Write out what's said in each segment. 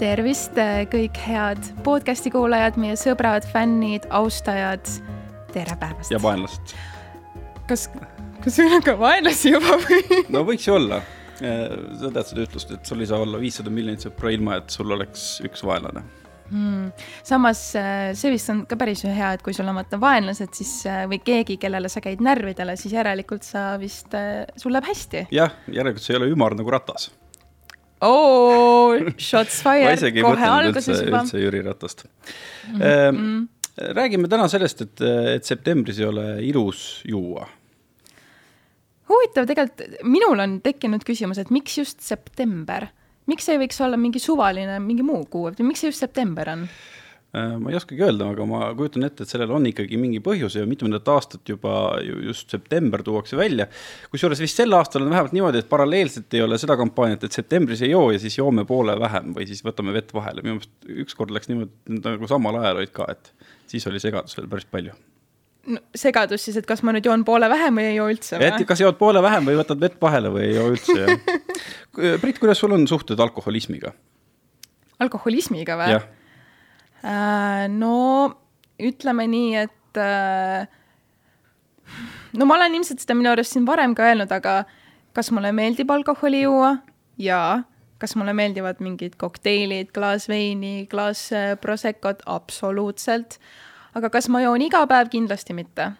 tervist, kõik head podcasti kuulajad, meie sõbrad, fännid, austajad. tere päevast. ja vaenlased. kas, kas meil on ka vaenlasi juba või? no võiks ju olla. sa tead seda ütlust, et sul ei saa olla viissada miljonit sõpra ilma, et sul oleks üks vaenlane mm.. samas see vist on ka päris hea, et kui sul on vaata vaenlased, siis või keegi, kellele sa käid närvidele, siis järelikult sa vist, sul läheb hästi. jah, järelikult sa ei ole ümar nagu ratas oo, shots fired, kohe alguses juba. üldse Jüri Ratast mm. -hmm. räägime täna sellest, et, et septembris ei ole ilus juua. huvitav, tegelikult minul on tekkinud küsimus, et miks just september, miks ei võiks olla mingi suvaline, mingi muu kuu, miks see just september on? Äh, ma ei oskagi öelda, aga ma kujutan ette, et sellel on ikkagi mingi põhjus ja mitmendat aastat juba just september tuuakse välja. kusjuures vist sel aastal on vähemalt niimoodi, et paralleelselt ei ole seda kampaaniat, et septembris ei joo ja siis joome poole vähem või siis võtame vett vahele. minu meelest ükskord läks niimoodi, nagu samal ajal olid ka, et siis oli segadust veel päris palju no, segadus siis, et kas ma nüüd joon poole vähem või ei joo üldse või? et kas jood poole vähem või võtad vett vahele või ei joo üldse, jah. Brit, kuidas sul on suhted alkoholismiga? alkoholismiga või? Äh, no ütleme nii, et äh, no ma olen ilmselt seda minu arust siin varem ka öelnud, aga kas mulle meeldib alkoholi juua? jaa. kas mulle meeldivad mingid kokteilid, klaas veini, klaas äh, Proseccot? absoluutselt. aga kas ma joon iga päev? kindlasti mitte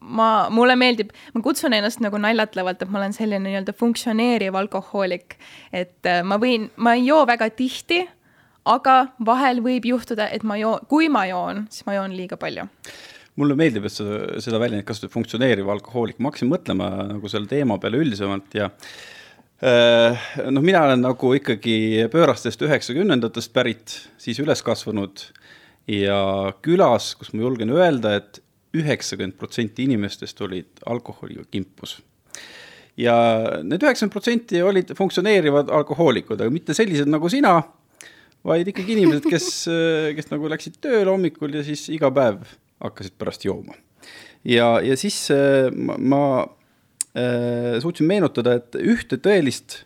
ma, mulle meeldib, ma kutsun ennast nagu naljatlevalt, et ma olen selline nii-öelda funktsioneeriv alkohoolik. et ma võin, ma ei joo väga tihti aga vahel võib juhtuda, et ma joon, kui ma joon, siis ma joon liiga palju. Mulle meeldib, et sa seda väljendit kasutad, funktsioneeriv alkohoolik, ma hakkasin mõtlema nagu selle teema peale üldisemalt ja äh, noh, mina olen nagu ikkagi pöörastest üheksakümnendatest pärit, siis üles kasvanud ja külas, kus ma julgen öelda et, et üheksakümmend protsenti inimestest olid alkoholiga kimpus. Ja need üheksakümmend protsenti olid funktsioneerivad alkohoolikud, aga mitte sellised nagu sina vaid ikkagi inimesed, kes, kes nagu läksid tööle hommikul ja siis iga päev hakkasid pärast jooma. ja, ja siis äh, ma, ma äh, suutsin meenutada, et ühte tõelist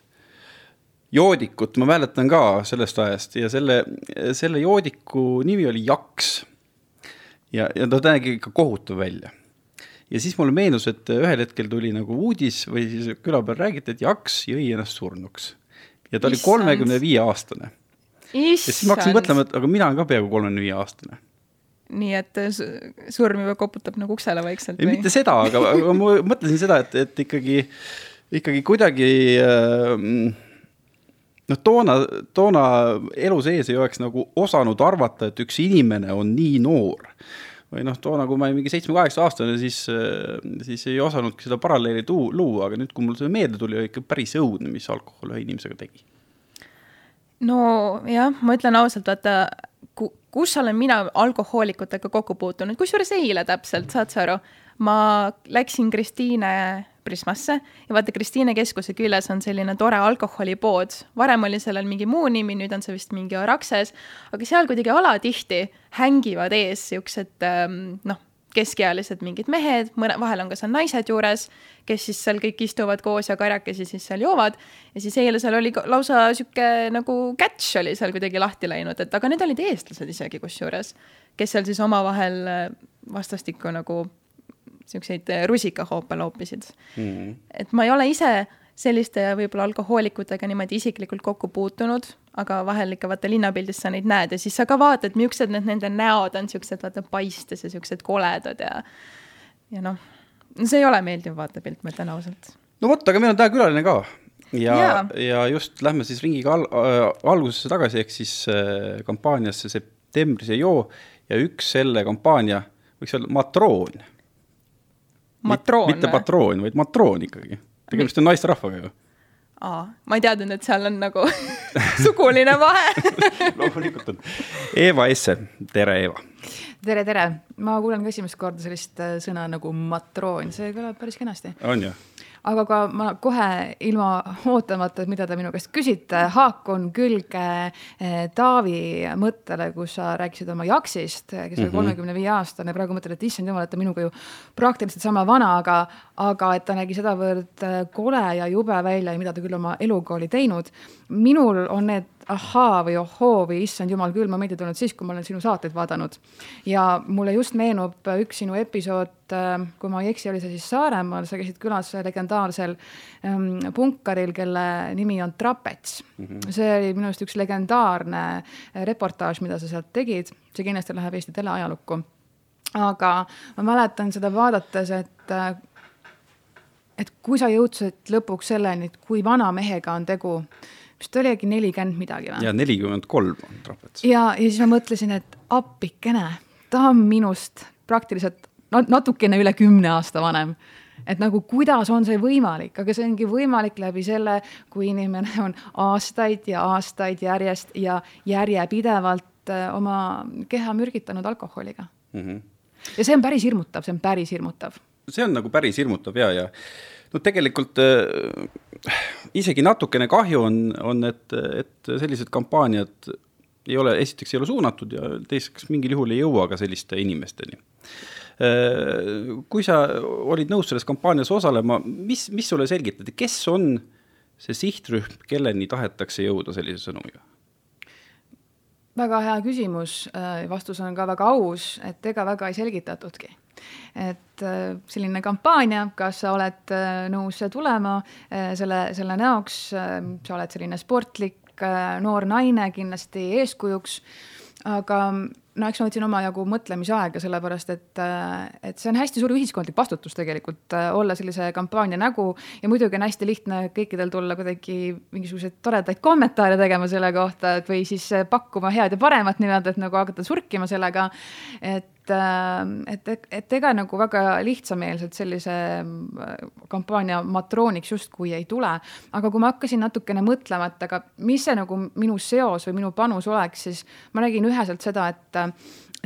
joodikut ma mäletan ka sellest ajast ja selle, selle joodiku nimi oli Jaks. ja, ja ta nägi ikka kohutav välja. ja siis mulle meenus, et ühel hetkel tuli nagu uudis või siis küla peal räägiti, et Jaks jõi ennast surnuks. ja ta oli kolmekümne viie aastane ja siis ma hakkasin mõtlema, et aga mina olen ka peaaegu kolmekümne viie aastane. nii et surm juba koputab nagu uksele vaikselt või? mitte seda, aga, ma mõtlesin seda, et, et ikkagi, ikkagi kuidagi äh, noh, toona, toona elu sees ei oleks nagu osanud arvata, et üks inimene on nii noor. või noh, toona, kui ma olin mingi seitsme-kaheksa aastane, siis, siis ei osanudki seda paralleeli tuu-, luua, aga nüüd, kui mul see meelde tuli, oli ikka päris õudne, mis alkohol ühe inimesega tegi nojah, ma ütlen ausalt, vaata, kus olen mina alkohoolikutega kokku puutunud, kusjuures eile täpselt, saad sa aru, ma läksin Kristiine Prismasse ja vaata, Kristiine keskuse küljes on selline tore alkoholipood. varem oli sellel mingi muu nimi, nüüd on see vist mingi Araxes, aga seal kuidagi alatihti hängivad ees siuksed ähm, noh, keskealised mingid mehed, mõne, vahel on ka seal naised juures, kes siis seal kõik istuvad koos ja karjakesi siis seal joovad. ja siis eile seal oli lausa sihuke nagu catch oli seal kuidagi lahti läinud, et aga need olid eestlased isegi kusjuures, kes seal siis omavahel äh, vastastikku nagu siukseid äh, rusikahoope loopisid mm. -hmm. et ma ei ole ise selliste võib-olla alkohoolikutega niimoodi isiklikult kokku puutunud, aga vahel ikka vaata linnapildis sa neid näed ja siis sa ka vaatad, millised need nende näod on, siuksed vaata paistes ja siuksed koledad ja, ja noh, see ei ole meeldiv vaatepilt, ma ütlen ausalt. no vot, aga meil on täna külaline ka ja, ja., ja just lähme siis ringiga al äh, algusesse tagasi, ehk siis äh, kampaaniasse septembris ei joo ja üks selle kampaania võiks olla matroon. matroon mitte patroon, vaid matroon ikkagi tegemist on naisterahvaga ju. Aa, ma ei teadnud, et seal on nagu suguline vahe loomulikult on. Eeva Esse, tere Eeva. tere, tere, ma kuulen ka esimest korda sellist äh, sõna nagu matroon, see kõlab päris kenasti. on jah aga ka ma kohe ilma ootamata, mida te minu käest küsite, haakun külge eh, Taavi mõttele, kus sa rääkisid oma jaksist, kes oli mhm. kolmekümne viie aastane, praegu mõtled, et issand jumal, et ta minuga ju praktiliselt sama vana, aga, aga et ta nägi sedavõrd eh, kole ja jube välja ja mida ta küll oma eluga oli teinud. minul on need ahaa või ohoo või issand jumal küll, ma meelde tulnud siis, kui ma olen sinu saateid vaadanud. ja mulle just meenub üks sinu episood, äh, kui ma ei eksi, oli see siis Saaremaal, sa käisid külas legendaarsel ähm, punkaril, kelle nimi on Trapets mm. -hmm. see oli minu arust üks legendaarne reportaaž, mida sa sealt tegid, see kindlasti läheb Eesti teleajalukku. aga ma mäletan seda vaadates, et äh, et kui sa jõudsid lõpuks selleni, et kui vana mehega on tegu, vist oligi nelikümmend midagi või? ja nelikümmend kolm on trapets. ja, ja siis ma mõtlesin, et appikene, ta on minust praktiliselt natukene üle kümne aasta vanem et nagu kuidas on see võimalik, aga see ongi võimalik läbi selle, kui inimene on aastaid ja aastaid järjest ja järjepidevalt äh, oma keha mürgitanud alkoholiga mm. -hmm. ja see on päris hirmutav, see on päris hirmutav see on nagu päris hirmutav ja, ja no tegelikult äh, isegi natukene kahju on, on, et, et sellised kampaaniad ei ole, esiteks ei ole suunatud ja teiseks mingil juhul ei jõua ka selliste inimesteni äh,. kui sa olid nõus selles kampaanias osalema, mis, mis sulle selgitati, kes on see sihtrühm, kelleni tahetakse jõuda sellise sõnumiga? väga hea küsimus, äh, vastus on ka väga aus, et ega väga ei selgitatudki et äh, selline kampaania, kas sa oled äh, nõus tulema äh, selle, selle näoks, sa oled selline sportlik noor naine, kindlasti eeskujuks, aga no eks ma võtsin omajagu mõtlemisaega, sellepärast et, et see on hästi suur ühiskondlik vastutus tegelikult olla sellise kampaania nägu ja muidugi on hästi lihtne kõikidel tulla kuidagi mingisuguseid toredaid kommentaare tegema selle kohta, et või siis pakkuma head ja paremat nii-öelda, et nagu hakata surkima sellega. et et, et, et ega nagu väga lihtsameelselt sellise äh, kampaania matrooniks justkui ei tule. aga kui ma hakkasin natukene mõtlema, et aga mis see nagu minu seos või minu panus oleks, siis ma nägin üheselt seda, et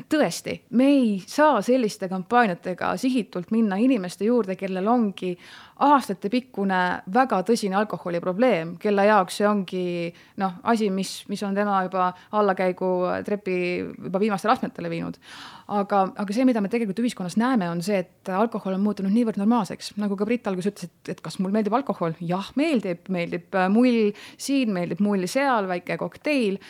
tõesti, me ei saa selliste kampaaniatega sihitult minna inimeste juurde, kellel ongi aastatepikkune väga tõsine alkoholiprobleem, kelle jaoks see ongi noh, asi, mis, mis on tema juba allakäigu trepi juba viimastele astmetele viinud. aga, aga see, mida me tegelikult ühiskonnas näeme, on see, et alkohol on muutunud niivõrd normaalseks, nagu ka Brit alguses ütles, et, et kas mul meeldib alkohol, jah, meeldib, meeldib mull siin, meeldib mull seal, väike kokteil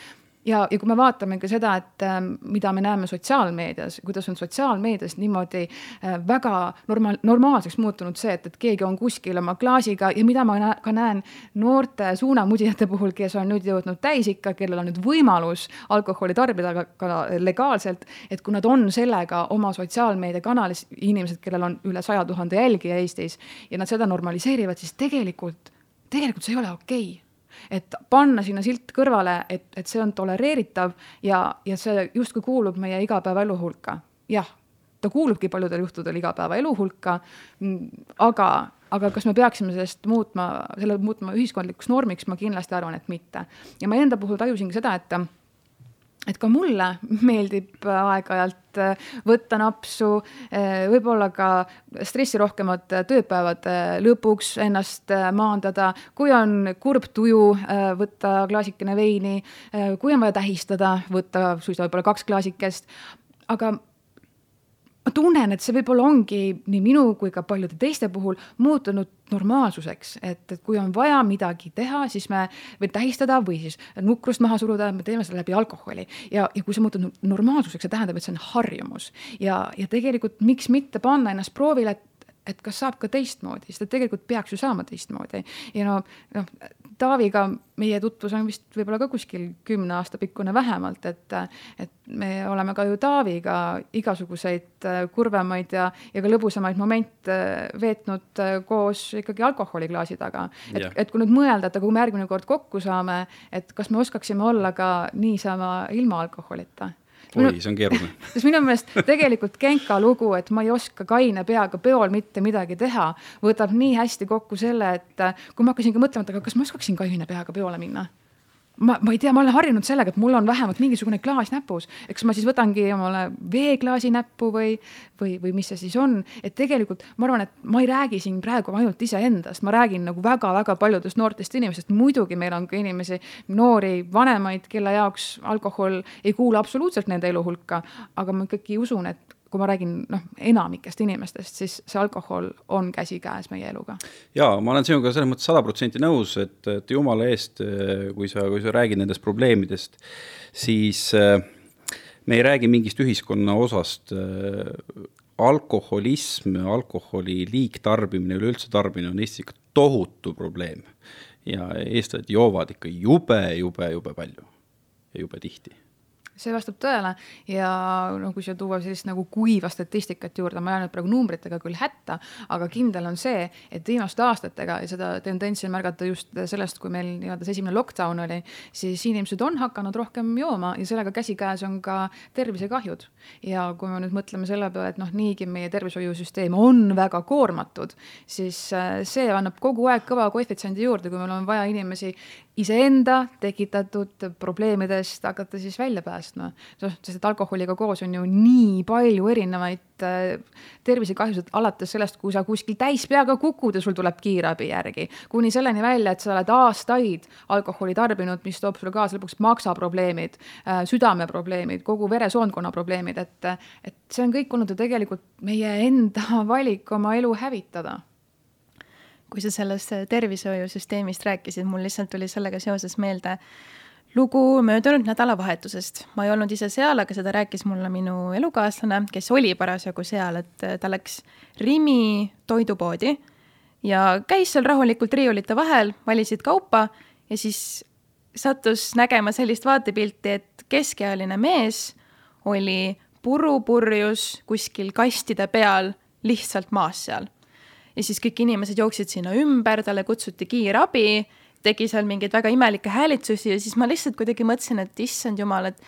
ja, ja kui me vaatame ka seda, et äh, mida me näeme sotsiaalmeedias, kuidas on sotsiaalmeedias niimoodi äh, väga normaal, normaalseks muutunud see, et, et keegi on kuskil oma klaasiga ja mida ma nä ka näen noorte suunamudijate puhul, kes on nüüd jõudnud täisikka, kellel on nüüd võimalus alkoholi tarbida ka, ka legaalselt, et kui nad on sellega oma sotsiaalmeediakanalis, inimesed, kellel on üle saja tuhande jälgija Eestis ja nad seda normaliseerivad, siis tegelikult, tegelikult see ei ole okei. okay et panna sinna silt kõrvale, et, et see on tolereeritav ja, ja see justkui kuulub meie igapäevaelu hulka. jah, ta kuulubki paljudel juhtudel igapäevaelu hulka, aga, aga kas me peaksime sellest muutma, selle muutma ühiskondlikuks normiks, ma kindlasti arvan, et mitte. ja ma enda puhul tajusingi seda, et et ka mulle meeldib aeg-ajalt äh, võtta napsu, äh, võib-olla ka stressirohkemad tööpäevad lõpuks ennast äh, maandada, kui on kurb tuju, võtta klaasikene veini, kui on vaja tähistada, võtta suisa võib-olla kaks klaasikest, aga ma tunnen, et see võib-olla ongi nii minu kui ka paljude teiste puhul muutunud normaalsuseks, et, et kui on vaja midagi teha, siis me, või tähistada või siis nukrust maha suruda, me teeme seda läbi alkoholi. ja, ja kui see muutub normaalsuseks, see tähendab, et see on harjumus. ja, ja tegelikult miks mitte panna ennast proovile, et et kas saab ka teistmoodi, sest et tegelikult peaks ju saama teistmoodi. ja no, noh, Taaviga meie tutvus on vist võib-olla ka kuskil kümne aasta pikkune vähemalt, et, et me oleme ka ju Taaviga igasuguseid äh, kurvemaid ja, ja ka lõbusamaid momente veetnud äh, koos ikkagi alkoholiklaasi taga. et, et kui nüüd mõelda, et kui me järgmine kord kokku saame, et kas me oskaksime olla ka niisama ilma alkoholita oi, see on keeruline. sest minu meelest tegelikult Genka lugu, et ma ei oska kaine peaga peol mitte midagi teha, võtab nii hästi kokku selle, et kui ma hakkasin ka mõtlema, et aga kas ma oskaksin kaine peaga peole minna ma, ma ei tea, ma olen harjunud sellega, et mul on vähemalt mingisugune klaas näpus, eks ma siis võtangi omale veeklaasi näppu või, või, või mis see siis on, et tegelikult ma arvan, et ma ei räägi siin praegu ainult iseendast, ma räägin nagu väga-väga paljudest noortest inimesest, muidugi meil on ka inimesi, noori, vanemaid, kelle jaoks alkohol ei kuulu absoluutselt nende elu hulka, aga ma ikkagi usun, et kui ma räägin noh, enamikest inimestest, siis see alkohol on käsikäes meie eluga. jaa, ma olen sinuga selles mõttes sada protsenti nõus, et, et jumala eest, kui sa, kui sa räägid nendest probleemidest, siis äh, me ei räägi mingist ühiskonna osast äh,, alkoholism, alkoholi liigtarbimine, üleüldse tarbimine on Eestis ikka tohutu probleem. ja eestlased joovad ikka jube, jube, jube palju ja jube tihti see vastab tõele ja no kui siia tuua sellist nagu kuiva statistikat juurde, ma lähe nüüd praegu numbritega küll hätta, aga kindel on see, et viimaste aastatega ja seda tendentsi on märgata just sellest, kui meil nii-öelda see esimene lockdown oli, siis inimesed on hakanud rohkem jooma ja sellega käsikäes on ka tervisekahjud. ja kui me nüüd mõtleme selle peale, et noh, niigi meie tervishoiusüsteem on väga koormatud, siis äh, see annab kogu aeg kõva koefitsiendi juurde, kui meil on vaja inimesi iseenda tekitatud probleemidest hakata siis välja päästma. noh, sest et alkoholiga koos on ju nii palju erinevaid äh, tervisekahjusid, alates sellest, kui sa kuskil täis peaga kukud ja sul tuleb kiirabi järgi, kuni selleni välja, et sa oled aastaid alkoholi tarbinud, mis toob sulle kaasa lõpuks maksaprobleemid äh,, südameprobleemid, kogu veresoonkonna probleemid, et, et see on kõik olnud ju tegelikult meie enda valik oma elu hävitada kui sa sellest tervishoiusüsteemist rääkisid, mul lihtsalt tuli sellega seoses meelde lugu möödunud nädalavahetusest. ma ei olnud ise seal, aga seda rääkis mulle minu elukaaslane, kes oli parasjagu seal, et ta läks Rimi toidupoodi ja käis seal rahulikult riiulite vahel, valisid kaupa ja siis sattus nägema sellist vaatepilti, et keskealine mees oli purupurjus kuskil kastide peal lihtsalt maas seal ja siis kõik inimesed jooksid sinna ümber, talle kutsuti kiirabi, tegi seal mingeid väga imelikke häälitsusi ja siis ma lihtsalt kuidagi mõtlesin, et issand jumal, et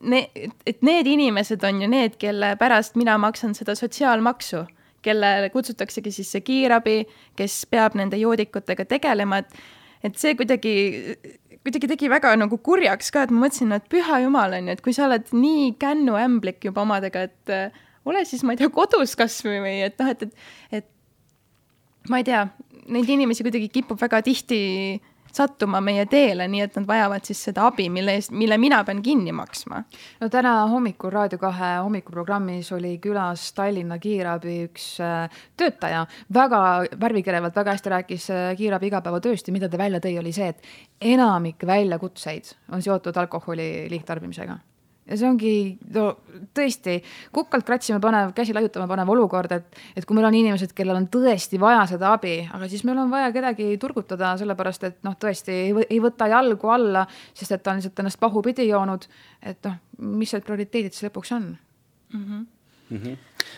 need, et need inimesed on ju need, kelle pärast mina maksan seda sotsiaalmaksu, kellele kutsutaksegi siis see kiirabi, kes peab nende joodikutega tegelema, et et see kuidagi, kuidagi tegi väga nagu kurjaks ka, et ma mõtlesin, et püha jumal on ju, et kui sa oled nii kännuämblik juba omadega, et ole siis, ma ei tea, kodus kasvõi või et noh, et, et, et ma ei tea, neid inimesi kuidagi kipub väga tihti sattuma meie teele, nii et nad vajavad siis seda abi, mille eest, mille mina pean kinni maksma. no täna hommikul Raadio kahe hommikuprogrammis oli külas Tallinna kiirabi üks äh, töötaja, väga värvikerevalt, väga hästi rääkis äh, kiirabi igapäevatööst ja mida ta välja tõi, oli see, et enamik väljakutseid on seotud alkoholi liigtarbimisega ja see ongi no tõesti kukalt kratsima panev, käsi laiutama panev olukord, et, et kui meil on inimesed, kellel on tõesti vaja seda abi, aga siis meil on vaja kedagi turgutada, sellepärast et noh, tõesti ei, ei võta jalgu alla, sest et ta on lihtsalt ennast pahupidi joonud. et noh, mis need prioriteedid siis lõpuks on mm? -hmm. Mm -hmm.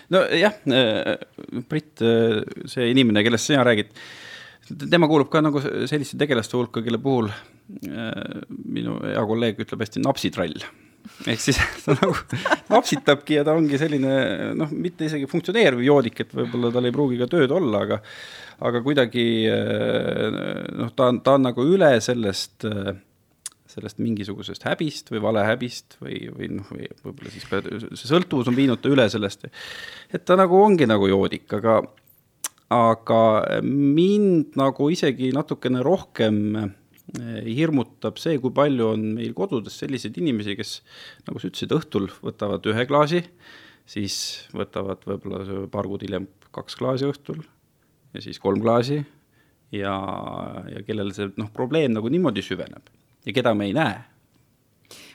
nojah, äh, Brit, äh, see inimene, kellest sina räägid, tema kuulub ka nagu selliste tegelaste hulka, kelle puhul äh, minu hea kolleeg ütleb hästi napsitrall ehk siis ta nagu napsitabki ja ta ongi selline noh, mitte isegi funktsioneeriv joodik, et võib-olla tal ei pruugi ka tööd olla, aga aga kuidagi noh, ta on, ta on nagu üle sellest, sellest mingisugusest häbist või valehäbist või, või noh, või võib-olla siis ka see sõltuvus on viinud ta üle sellest, et ta nagu ongi nagu joodik, aga aga mind nagu isegi natukene rohkem Eh, hirmutab see, kui palju on meil kodudes selliseid inimesi, kes nagu sa ütlesid, õhtul võtavad ühe klaasi, siis võtavad võib-olla paar kuud hiljem kaks klaasi õhtul ja siis kolm klaasi ja, ja kellel see noh, probleem nagu niimoodi süveneb ja keda me ei näe.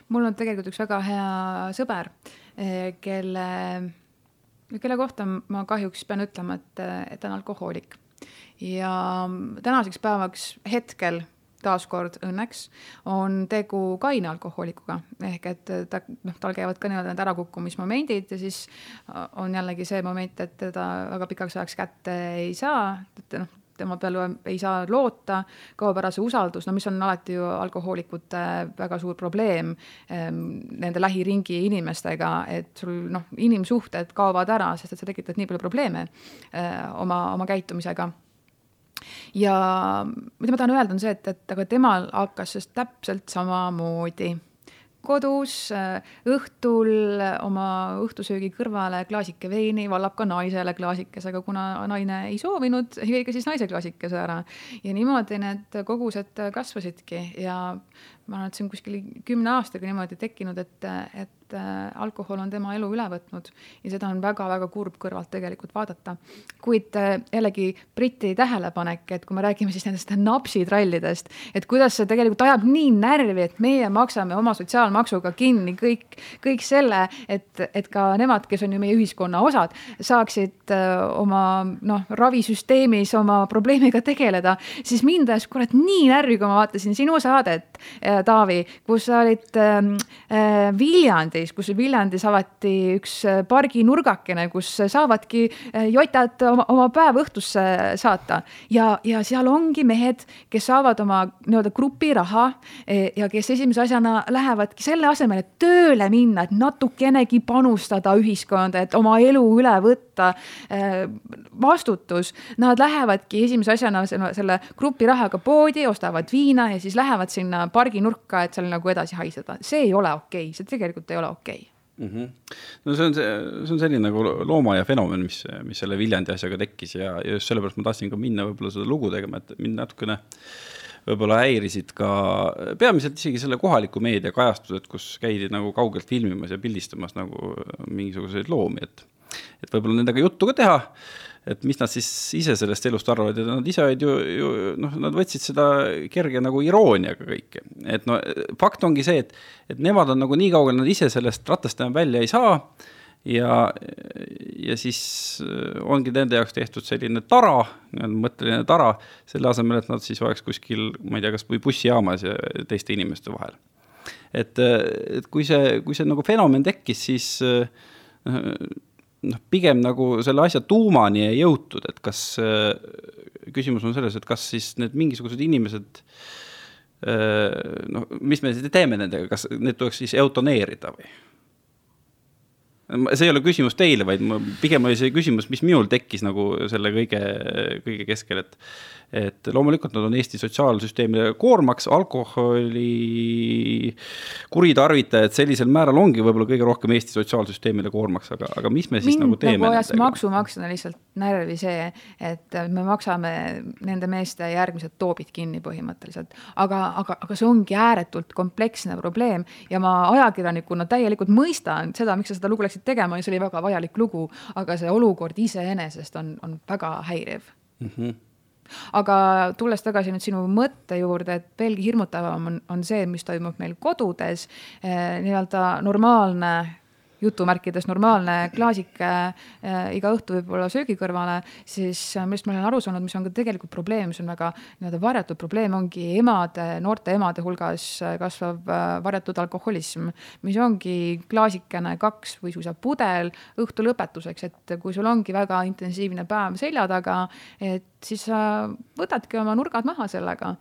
mul on tegelikult üks väga hea sõber, eh, kelle, kelle kohta ma kahjuks pean ütlema, et, et ta on alkohoolik ja tänaseks päevaks hetkel taaskord õnneks on tegu kaine alkohoolikuga, ehk et ta, noh, tal käivad ka nii-öelda need ärakukkumismomendid ja siis äh, on jällegi see moment, et teda väga pikaks ajaks kätte ei saa, et noh, tema peale ei saa loota, kaob ära see usaldus, no mis on alati ju alkohoolikute väga suur probleem ehm, nende lähiringi inimestega, et sul noh, inimsuhted kaovad ära, sest et sa tekitad nii palju probleeme eh, oma, oma käitumisega ja mida ma tahan öelda, on see, et, et aga temal hakkas sellest täpselt samamoodi kodus äh, õhtul oma õhtusöögi kõrvale klaasike veini, vallab ka naisele klaasikese, aga kuna naine ei soovinud, jõi ka siis naise klaasikese ära. ja niimoodi need kogused kasvasidki ja ma arvan, et see on kuskil kümne aastaga niimoodi tekkinud, et, et äh, alkohol on tema elu üle võtnud ja seda on väga-väga kurb kõrvalt tegelikult vaadata. kuid äh, jällegi Briti tähelepanek, et kui me räägime siis nendest napsitrallidest, et kuidas see tegelikult ajab nii närvi, et meie maksame oma sotsiaalmaksuga kinni kõik, kõik selle, et, et ka nemad, kes on ju meie ühiskonna osad, saaksid äh, oma noh, ravisüsteemis oma probleemiga tegeleda, siis mind ajas kurat nii närvi, kui ma vaatasin sinu saadet, Taavi, kus sa olid äh, äh, Viljandis, kus Viljandis avati üks äh, parginurgakene, kus saavadki äh, jotad oma, oma päev õhtusse saata. ja, ja seal ongi mehed, kes saavad oma nii-öelda grupiraha e, ja kes esimese asjana lähevadki selle asemel, et tööle minna, et natukenegi panustada ühiskonda, et oma elu üle võtta, vastutus. Nad lähevadki esimese asjana selle, selle grupirahaga poodi, ostavad viina ja siis lähevad sinna parginurka, et seal nagu edasi haiseda. see ei ole okei okay., see tegelikult ei ole okei okay mm. -hmm. no see on see, see on selline nagu loomaaia fenomen, mis, mis selle Viljandi asjaga tekkis ja, ja just sellepärast ma tahtsin ka minna võib-olla seda lugu tegema, et mind natukene võib-olla häirisid ka peamiselt isegi selle kohaliku meedia kajastused, kus käidi nagu kaugelt filmimas ja pildistamas nagu mingisuguseid loomi, et et võib-olla nendega juttu ka teha et mis nad siis ise sellest elust arvavad ja nad ise olid ju, ju noh, nad võtsid seda kerge nagu irooniaga kõike. et no fakt ongi see, et, et nemad on nagu nii kaugel, nad ise sellest ratast enam välja ei saa ja, ja siis äh, ongi nende jaoks tehtud selline tara, mõtteline tara, selle asemel, et nad siis oleks kuskil, ma ei tea, kas või bussijaamas ja teiste inimeste vahel. et, äh, et kui see, kui see nagu fenomen tekkis, siis äh, noh, pigem nagu selle asja tuumani ei jõutud, et kas, äh, küsimus on selles, et kas siis need mingisugused inimesed äh, noh, mis me siis teeme nendega, kas need tuleks siis eutoneerida või? see ei ole küsimus teile, vaid ma, pigem oli see küsimus, mis minul tekkis nagu selle kõige, kõige keskel, et et loomulikult nad on Eesti sotsiaalsüsteemile koormaks, alkoholi kuritarvitajad sellisel määral ongi võib-olla kõige rohkem Eesti sotsiaalsüsteemile koormaks, aga, aga mis me siis Mind nagu teeme? nagu ajas maksumaksjana lihtsalt närvi see, et me maksame nende meeste järgmised toobid kinni põhimõtteliselt. aga, aga, aga see ongi ääretult kompleksne probleem ja ma ajakirjanikuna täielikult mõistan seda, miks sa seda lugu läksid tegema ja see oli väga vajalik lugu, aga see olukord iseenesest on, on väga häiriv mm. -hmm aga tulles tagasi nüüd sinu mõtte juurde, et veelgi hirmutavam on, on see, mis toimub meil kodudes eh,, nii-öelda normaalne jutumärkides normaalne klaasike äh, iga õhtu võib-olla söögi kõrvale, siis äh, millest ma olen aru saanud, mis on ka tegelikult probleem, mis on väga nii-öelda varjatud probleem, ongi emade, noorte emade hulgas äh, kasvav äh, varjatud alkoholism, mis ongi klaasikene kaks või suisa pudel õhtu lõpetuseks, et kui sul ongi väga intensiivne päev selja taga, et siis sa võtadki oma nurgad maha sellega.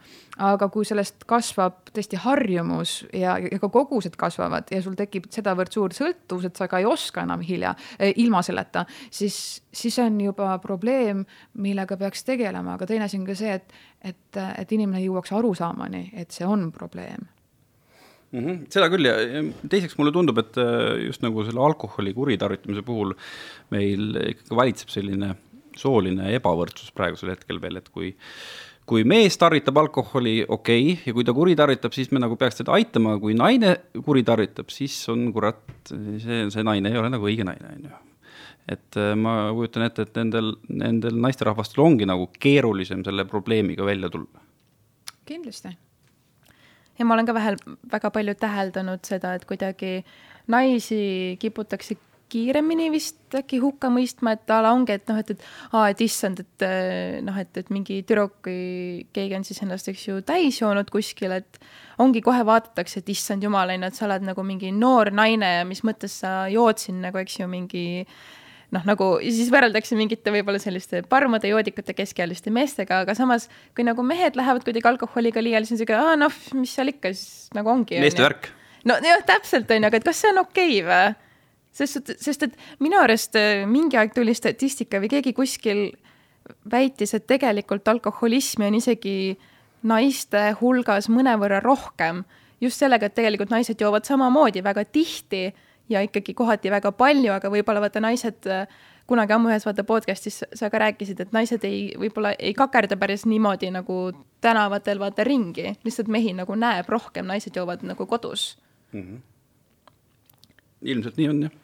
aga kui sellest kasvab tõesti harjumus ja, ja ka kogused kasvavad ja sul tekib sedavõrd suur sõltuvus, et sa ka ei oska enam hilja eh, ilma selleta, siis, siis on juba probleem, millega peaks tegelema, aga teine asi on ka see, et, et, et inimene jõuaks arusaamani, et see on probleem mm. -hmm, seda küll ja teiseks mulle tundub, et äh, just nagu selle alkoholi kuritarvitamise puhul meil ikkagi valitseb selline sooline ebavõrdsus praegusel hetkel veel, et kui kui mees tarvitab alkoholi, okei okay,, ja kui ta kuritarvitab, siis me nagu peaks teda aitama, kui naine kuritarvitab, siis on kurat, see, see naine ei ole nagu õige naine, on ju. et äh, ma kujutan ette, et nendel, nendel naisterahvastel ongi nagu keerulisem selle probleemiga välja tulla. kindlasti. ja ma olen ka vähel, väga palju täheldanud seda, et kuidagi naisi kiputakse kiiremini vist äkki hukka mõistma, et a la ongi, et noh, et, et aa, et issand, et eh, noh, et, et mingi tüdruk, kui keegi on siis ennast, eks ju, täis joonud kuskil, et ongi, kohe vaadatakse, et issand jumal, on ju, et sa oled nagu mingi noor naine ja mis mõttes sa jood siin nagu, eks ju, mingi noh, nagu siis võrreldakse mingite võib-olla selliste parmade joodikute keskealiste meestega, aga samas kui nagu mehed lähevad kuidagi alkoholiga liiale, siis on siuke, aa noh, mis seal ikka siis nagu ongi. meeste värk. no jah, täpselt on ju, aga et kas see on okei okay, või? Sest, sest et minu arust äh, mingi aeg tuli statistika või keegi kuskil väitis, et tegelikult alkoholismi on isegi naiste hulgas mõnevõrra rohkem. just sellega, et tegelikult naised joovad samamoodi väga tihti ja ikkagi kohati väga palju, aga võib-olla vaata naised äh, kunagi ammu ühes vaata podcast'is sa ka rääkisid, et naised ei, võib-olla ei kakerda päris niimoodi nagu tänavatel vaata ringi, lihtsalt mehi nagu näeb rohkem, naised joovad nagu kodus mm. -hmm ilmselt nii on jah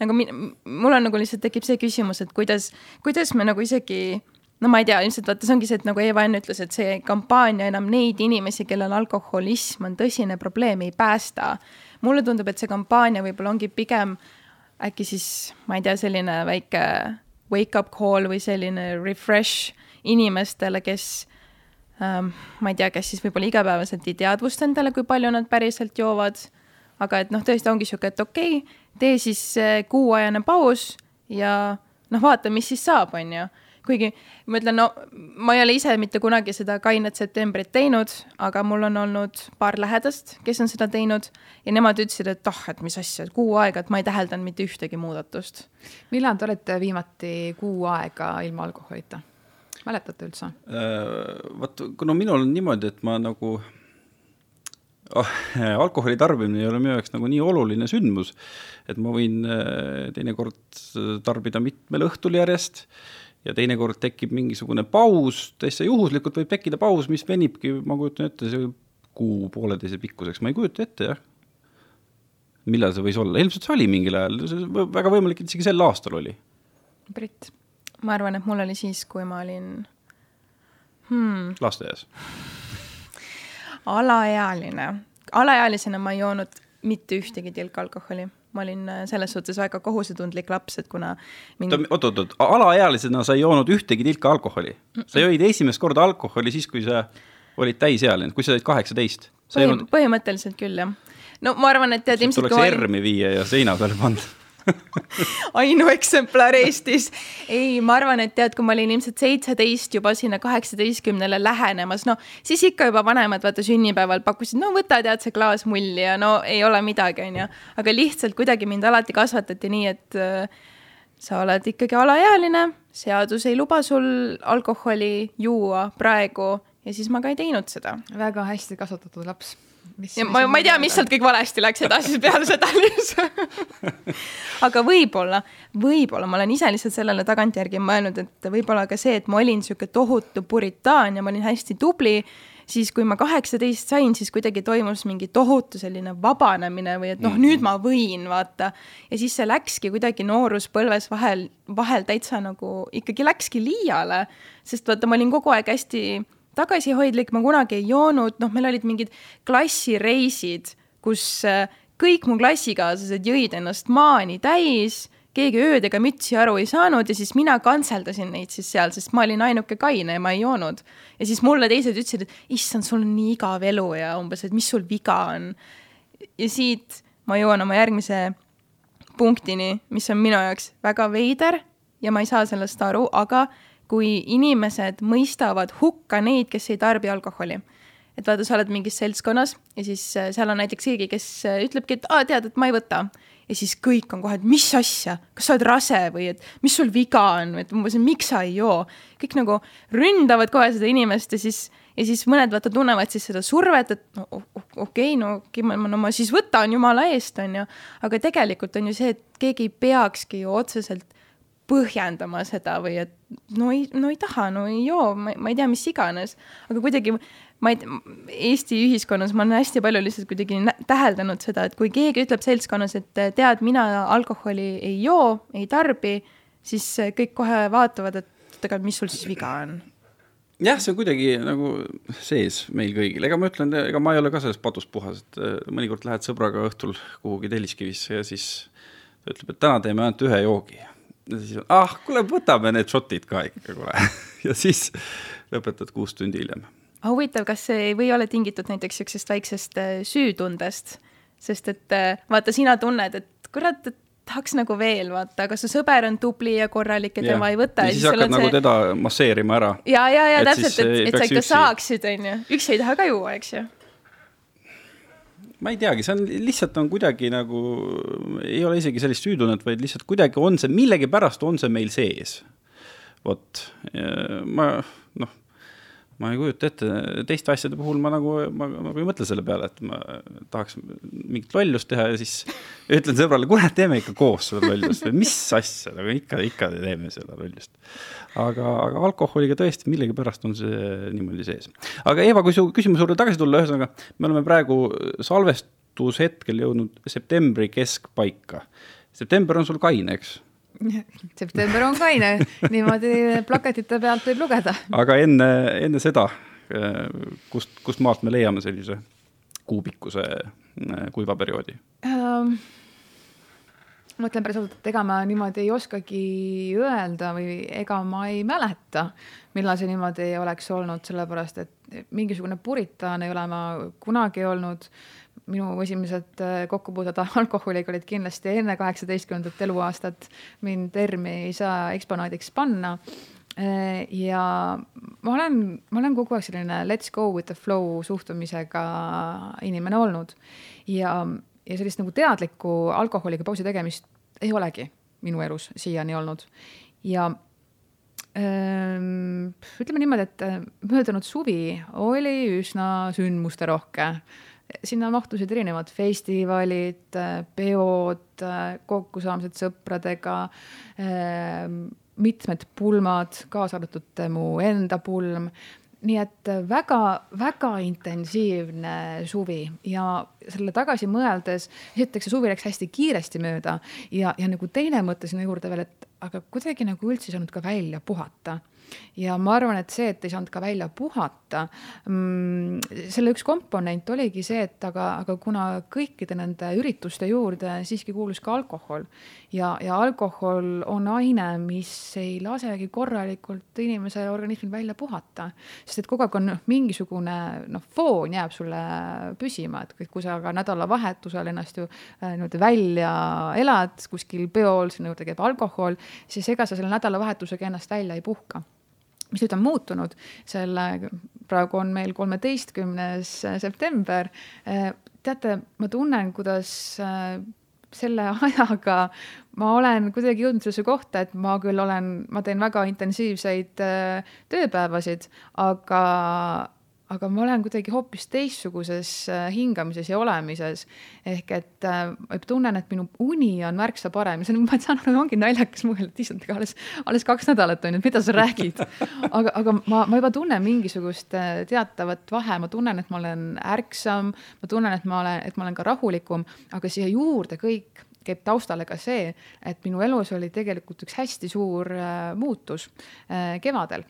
nagu mul on nagu lihtsalt tekib see küsimus, et kuidas, kuidas me nagu isegi no ma ei tea, ilmselt vaata, see ongi see, et nagu Eva enne ütles, et see kampaania enam neid inimesi, kellel alkoholism on tõsine probleem, ei päästa. mulle tundub, et see kampaania võib-olla ongi pigem äkki siis, ma ei tea, selline väike wake-up call või selline refresh inimestele, kes ähm, ma ei tea, kes siis võib-olla igapäevaselt ei teadvusta endale, kui palju nad päriselt joovad, aga et noh, tõesti ongi niisugune, et okei okay,, tee siis kuuajane paus ja noh, vaata, mis siis saab, on ju kuigi ma ütlen, no ma ei ole ise mitte kunagi seda kainet septembrit teinud, aga mul on olnud paar lähedast, kes on seda teinud ja nemad ütlesid, et ah, et mis asja, kuu aega, et ma ei täheldanud mitte ühtegi muudatust. millal te olete viimati kuu aega ilma alkoholita? mäletate üldse äh,? vot, no minul on niimoodi, et ma nagu oh, alkoholi tarbimine ei ole minu jaoks nagu nii oluline sündmus, et ma võin äh, teinekord tarbida mitmel õhtul järjest ja teinekord tekib mingisugune paus, täitsa juhuslikult võib tekkida paus, mis venibki, ma kujutan ette, see kuu pooleteise pikkuseks, ma ei kujuta ette, jah. millal see võis olla, ilmselt see oli mingil ajal, väga võimalik, et isegi sel aastal oli. Brit, ma arvan, et mul oli siis, kui ma olin hmm. lasteaias alaealine, alaealisena ma ei joonud mitte ühtegi tilka alkoholi ma olin äh, selles suhtes väga kohusetundlik laps, et kuna mingi.... oot, oot, oot, alaealisena sa ei joonud ühtegi tilka alkoholi? sa jõid esimest korda alkoholi siis, kui sa olid täisealine, kui sa olid kaheksateist? Põhim jõudnud... põhimõtteliselt küll, jah. no ma arvan, et tead ilmselt tuleks ERM-i viia ja seina peale panna ainueksemplar Eestis. ei, ma arvan, et tead, kui ma olin ilmselt seitseteist juba sinna kaheksateistkümnele lähenemas, no siis ikka juba vanemad vaata sünnipäeval pakkusid, no võta tead see klaas mulli ja no ei ole midagi, onju. aga lihtsalt kuidagi mind alati kasvatati nii, et äh, sa oled ikkagi alaealine, seadus ei luba sul alkoholi juua praegu ja siis ma ka ei teinud seda. väga hästi kasvatatud laps ja ma, ma ei tea, mis sealt kõik valesti läks edasi peale seda lihtsalt aga võib-olla, võib-olla ma olen ise lihtsalt sellele tagantjärgi mõelnud, et võib-olla ka see, et ma olin niisugune tohutu puritaan ja ma olin hästi tubli, siis kui ma kaheksateist sain, siis kuidagi toimus mingi tohutu selline vabanemine või et noh, nüüd ma võin, vaata. ja siis see läkski kuidagi nooruspõlves vahel, vahel täitsa nagu ikkagi läkski liiale, sest vaata, ma olin kogu aeg hästi tagasihoidlik, ma kunagi ei joonud, noh, meil olid mingid klassireisid, kus äh, kõik mu klassikaaslased jõid ennast maani täis, keegi ööd ega mütsi aru ei saanud ja siis mina kantseldasin neid siis seal, sest ma olin ainuke kaine ja ma ei joonud. ja siis mulle teised ütlesid, et issand, sul on nii igav elu ja umbes, et mis sul viga on. ja siit ma jõuan oma järgmise punktini, mis on minu jaoks väga veider ja ma ei saa sellest aru, aga kui inimesed mõistavad hukka neid, kes ei tarbi alkoholi. et vaata, sa oled mingis seltskonnas ja siis äh, seal on näiteks keegi, kes äh, ütlebki, et aa, tead, et ma ei võta. ja siis kõik on kohe, et mis asja, kas sa oled rase või et mis sul viga on, et umbes, miks sa ei joo. kõik nagu ründavad kohe seda inimest ja siis ja siis mõned vaata tunnevad siis seda survet, et no okei okay,, no, no ma siis võtan jumala eest, on ju. aga tegelikult on ju see, et keegi ei peakski ju otseselt põhjendama seda või et no ei, no ei taha, no ei joo, ma ei tea, mis iganes. aga kuidagi ma ei, Eesti ühiskonnas ma olen hästi palju lihtsalt kuidagi täheldanud seda, et kui keegi ütleb seltskonnas, et tead, mina alkoholi ei joo, ei tarbi, siis kõik kohe vaatavad, et aga mis sul siis viga on? Jah, see on kuidagi nagu sees meil kõigil, ega ma ütlen, ega ma ei ole ka sellest patust puhas, et äh, mõnikord lähed sõbraga õhtul kuhugi Telliskivisse ja siis ta ütleb, et täna teeme ainult ühe joogi ja siis, ah, kuule, võtame need šotid ka ikka, kuule ja siis lõpetad kuus tundi hiljem. huvitav, kas see ei või olla tingitud näiteks niisugusest väiksest äh, süütundest, sest et äh, vaata, sina tunned, et kurat, et tahaks nagu veel vaata, aga su sõber on tubli ja korralik ja, tema ei võta. ja siis, hakkad nagu see... teda masseerima ära. ja, ja, ja täpselt, et, et sa ikka üksi... saaksid, on ju, üksi ei taha ka juua, eks ju ma ei teagi, see on lihtsalt on kuidagi nagu, ei ole isegi sellist süütunnet, vaid lihtsalt kuidagi on see, millegipärast on see meil sees. vot, ma ma ei kujuta ette, teiste asjade puhul ma nagu, ma nagu ei mõtle selle peale, et ma tahaks mingit lollust teha ja siis ütlen sõbrale, kuule, teeme ikka koos seda lollust või mis asja, nagu ikka, ikka teeme seda lollust. aga, aga alkoholiga tõesti millegipärast on see niimoodi sees. aga Eva, kui su küsimuse juurde tagasi tulla, ühesõnaga me oleme praegu salvest-, matushetkel jõudnud septembri keskpaika. september on sul kaine, eks? september on kaine, niimoodi plakatite pealt võib lugeda. aga enne, enne seda, kust, kust maalt me leiame sellise kuubikkuse kuivaperioodi um,? ma ütlen päris ausalt, et ega ma niimoodi ei oskagi öelda või ega ma ei mäleta, millal see niimoodi oleks olnud, sellepärast et mingisugune puritaan ei ole ma kunagi olnud. Minu esimesed äh, kokkupuuted alkoholiga olid kindlasti enne kaheksateistkümnendat eluaastat. mind ERM-i ei saa eksponaadiks panna äh, ja ma olen, ma olen kogu aeg selline let's go with the flow suhtumisega inimene olnud ja ja sellist nagu teadlikku alkoholiga pausi tegemist ei olegi minu elus siiani olnud. ja ähm, ütleme niimoodi, et äh, möödunud suvi oli üsna sündmusterohke. Sinna mahtusid erinevad festivalid, äh, peod, äh, kokkusaamised sõpradega, ähm, mitmed pulmad, kaasa arvatud mu enda pulm. Nii et väga-väga intensiivne suvi ja selle tagasi mõeldes, esiteks see suvi läks hästi kiiresti mööda ja, ja nagu teine mõte sinna juurde veel, et aga kuidagi nagu üldse ei saanud ka välja puhata ja ma arvan, et see, et ei saanud ka välja puhata mm,, selle üks komponent oligi see, et aga, aga kuna kõikide nende ürituste juurde siiski kuulus ka alkohol ja, ja alkohol on aine, mis ei lasegi korralikult inimese organismil välja puhata, sest et kogu aeg on mingisugune noh, foon jääb sulle püsima, et kui sa ka nädalavahetusel ennast ju äh, niimoodi välja elad kuskil peol, sinna juurde käib alkohol, siis ega sa selle nädalavahetusega ennast välja ei puhka mis nüüd on muutunud, selle, praegu on meil kolmeteistkümnes september. teate, ma tunnen, kuidas selle ajaga ma olen kuidagi jõudnud sellesse kohta, et ma küll olen, ma teen väga intensiivseid tööpäevasid, aga aga ma olen kuidagi hoopis teistsuguses äh, hingamises ja olemises. ehk et äh, ma tunnen, et minu uni on märksa parem. Ja see on, ma saan aru, ongi naljakas mõelda, et issand, alles, alles kaks nädalat on ju, et mida sa räägid. aga, aga ma, ma juba tunnen mingisugust äh, teatavat vahe, ma tunnen, et ma olen ärksam, ma tunnen, et ma olen, et ma olen ka rahulikum, aga siia juurde kõik käib taustale ka see, et minu elus oli tegelikult üks hästi suur äh, muutus äh, kevadel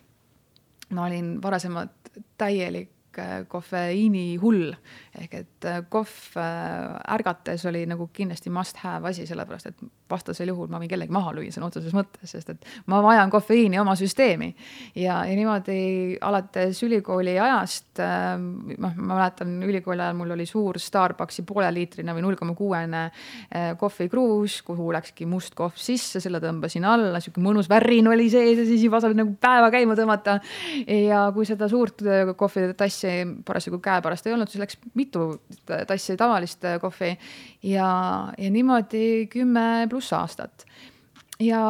ma olin varasemalt täielik äh, kofeiini hull ehk et äh, kohv äh, ärgates oli nagu kindlasti must have asi, sellepärast et vastasel juhul ma võin kellegi maha lüüa sõna otseses mõttes, sest et ma vajan kofeiini oma süsteemi. ja, ja niimoodi alates ülikooli ajast, noh, ma mäletan ülikooli ajal mul oli suur Starbucksi pooleliitrine või null koma kuuene kohvikruus, kuhu läkski must kohv sisse, selle tõmbasin alla, sihuke mõnus värin oli sees ja siis juba saab nagu päeva käima tõmmata. ja kui seda suurt kohvitassi parasjagu käepärast ei olnud, siis läks mitu tassi tavalist äh, kohvi ja, ja niimoodi kümme pluss aastat. ja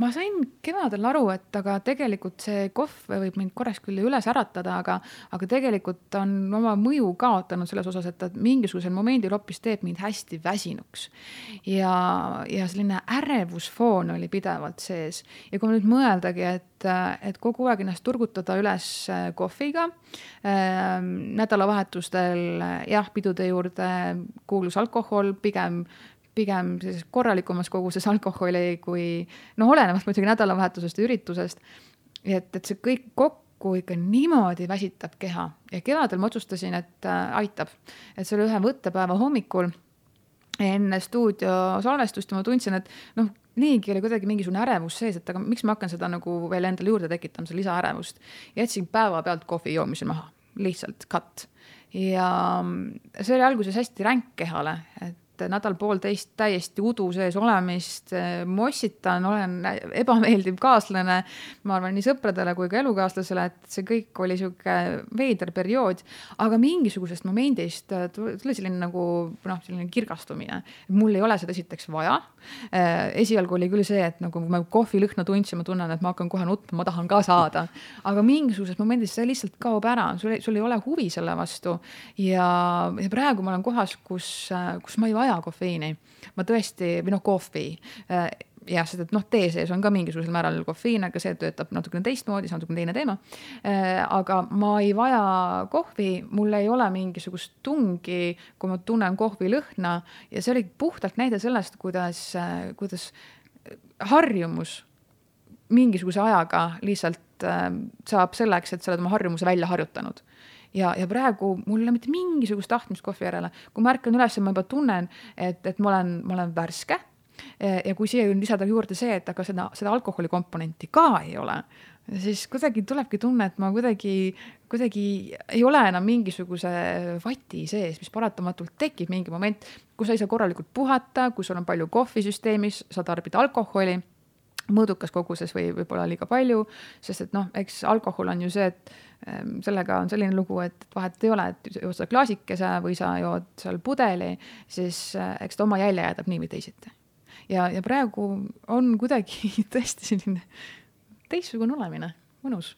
ma sain kevadel aru, et aga tegelikult see kohv võib mind korraks küll üles äratada, aga, aga tegelikult on oma mõju kaotanud selles osas, et ta mingisugusel momendil hoopis teeb mind hästi väsinuks. ja, ja selline ärevusfoon oli pidevalt sees ja kui nüüd mõeldagi, et, et kogu aeg ennast turgutada üles kohviga äh,, nädalavahetustel jah, pidude juurde kuulus alkohol, pigem pigem sellises korralikumas koguses alkoholi kui noh, olenevalt muidugi nädalavahetusest ja üritusest. et, et see kõik kokku ikka niimoodi väsitab keha ja kevadel ma otsustasin, et äh, aitab, et selle ühe võttepäeva hommikul enne stuudio salvestust ma tundsin, et noh, niigi oli kuidagi mingisugune ärevus sees, et aga miks ma hakkan seda nagu veel endale juurde tekitama, seda lisaärevust. jätsin päevapealt kohvi joomise maha, lihtsalt cut. ja see oli alguses hästi ränk kehale, et nädal-poolteist täiesti udu sees olemist, mossitan, olen ebameeldiv kaaslane, ma arvan, nii sõpradele kui ka elukaaslasele, et see kõik oli sihuke veider periood, aga mingisugusest momendist tuli selline nagu noh, selline kirgastumine. mul ei ole seda esiteks vaja. esialgu oli küll see, et nagu ma kohvilõhna tundsin, ma tunnen, et ma hakkan kohe nutma, ma tahan ka saada. aga mingisugusest momendist see lihtsalt kaob ära, sul, sul ei ole huvi selle vastu. ja, ja praegu ma olen kohas, kus, kus ma ei vaja kofeiini. ma tõesti, või noh, kohvi. Äh, jah, sest et noh, tee sees on ka mingisugusel määral kofeiin, aga see töötab natukene teistmoodi, see on natukene teine teema. Äh, aga ma ei vaja kohvi, mul ei ole mingisugust tungi, kui ma tunnen kohvi lõhna ja see oli puhtalt näide sellest, kuidas, äh, kuidas harjumus mingisuguse ajaga lihtsalt saab selleks, et sa oled oma harjumuse välja harjutanud ja, ja praegu mul ei ole mitte mingisugust tahtmist kohvi järele. kui ma ärkan üles, ma juba tunnen, et, et ma olen, ma olen värske ja kui siia lisada juurde see, et aga seda, seda alkoholi komponenti ka ei ole, siis kuidagi tulebki tunne, et ma kuidagi, kuidagi ei ole enam mingisuguse vati sees, mis paratamatult tekib mingi moment, kus sa ei saa korralikult puhata, kus sul on palju kohvi süsteemis, sa tarbid alkoholi mõõdukas koguses või võib-olla liiga palju, sest et noh, eks alkohol on ju see, et sellega on selline lugu, et vahet ei ole, et jood sa klaasikese või sa jood seal pudeli, siis eh, eks ta oma jälje jätab nii või teisiti ja, ja praegu on kuidagi tõesti selline teistsugune olemine, mõnus.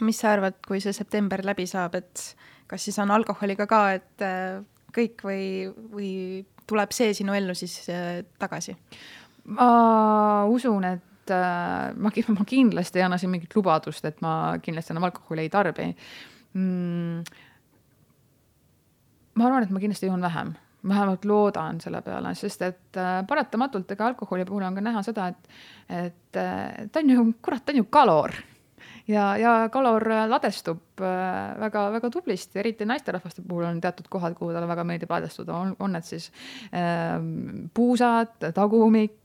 mis sa arvad, kui see september läbi saab, et kas siis on alkoholiga ka, et äh, kõik või, või tuleb see sinu ellu siis äh, tagasi? ma usun, et äh, ma, ma kindlasti ei anna siin mingit lubadust, et ma kindlasti enam alkoholi ei tarbi mm,. ma arvan, et ma kindlasti joon vähem ma vähemalt loodan selle peale, sest et äh, paratamatult ega alkoholi puhul on ka näha seda, et, et äh, ta on ju, kurat, ta on ju kalor. ja, ja kalor ladestub väga-väga äh, tublisti, eriti naisterahvaste puhul on teatud kohad, kuhu talle väga meeldib ladestuda, on, on need siis äh, puusad, tagumik,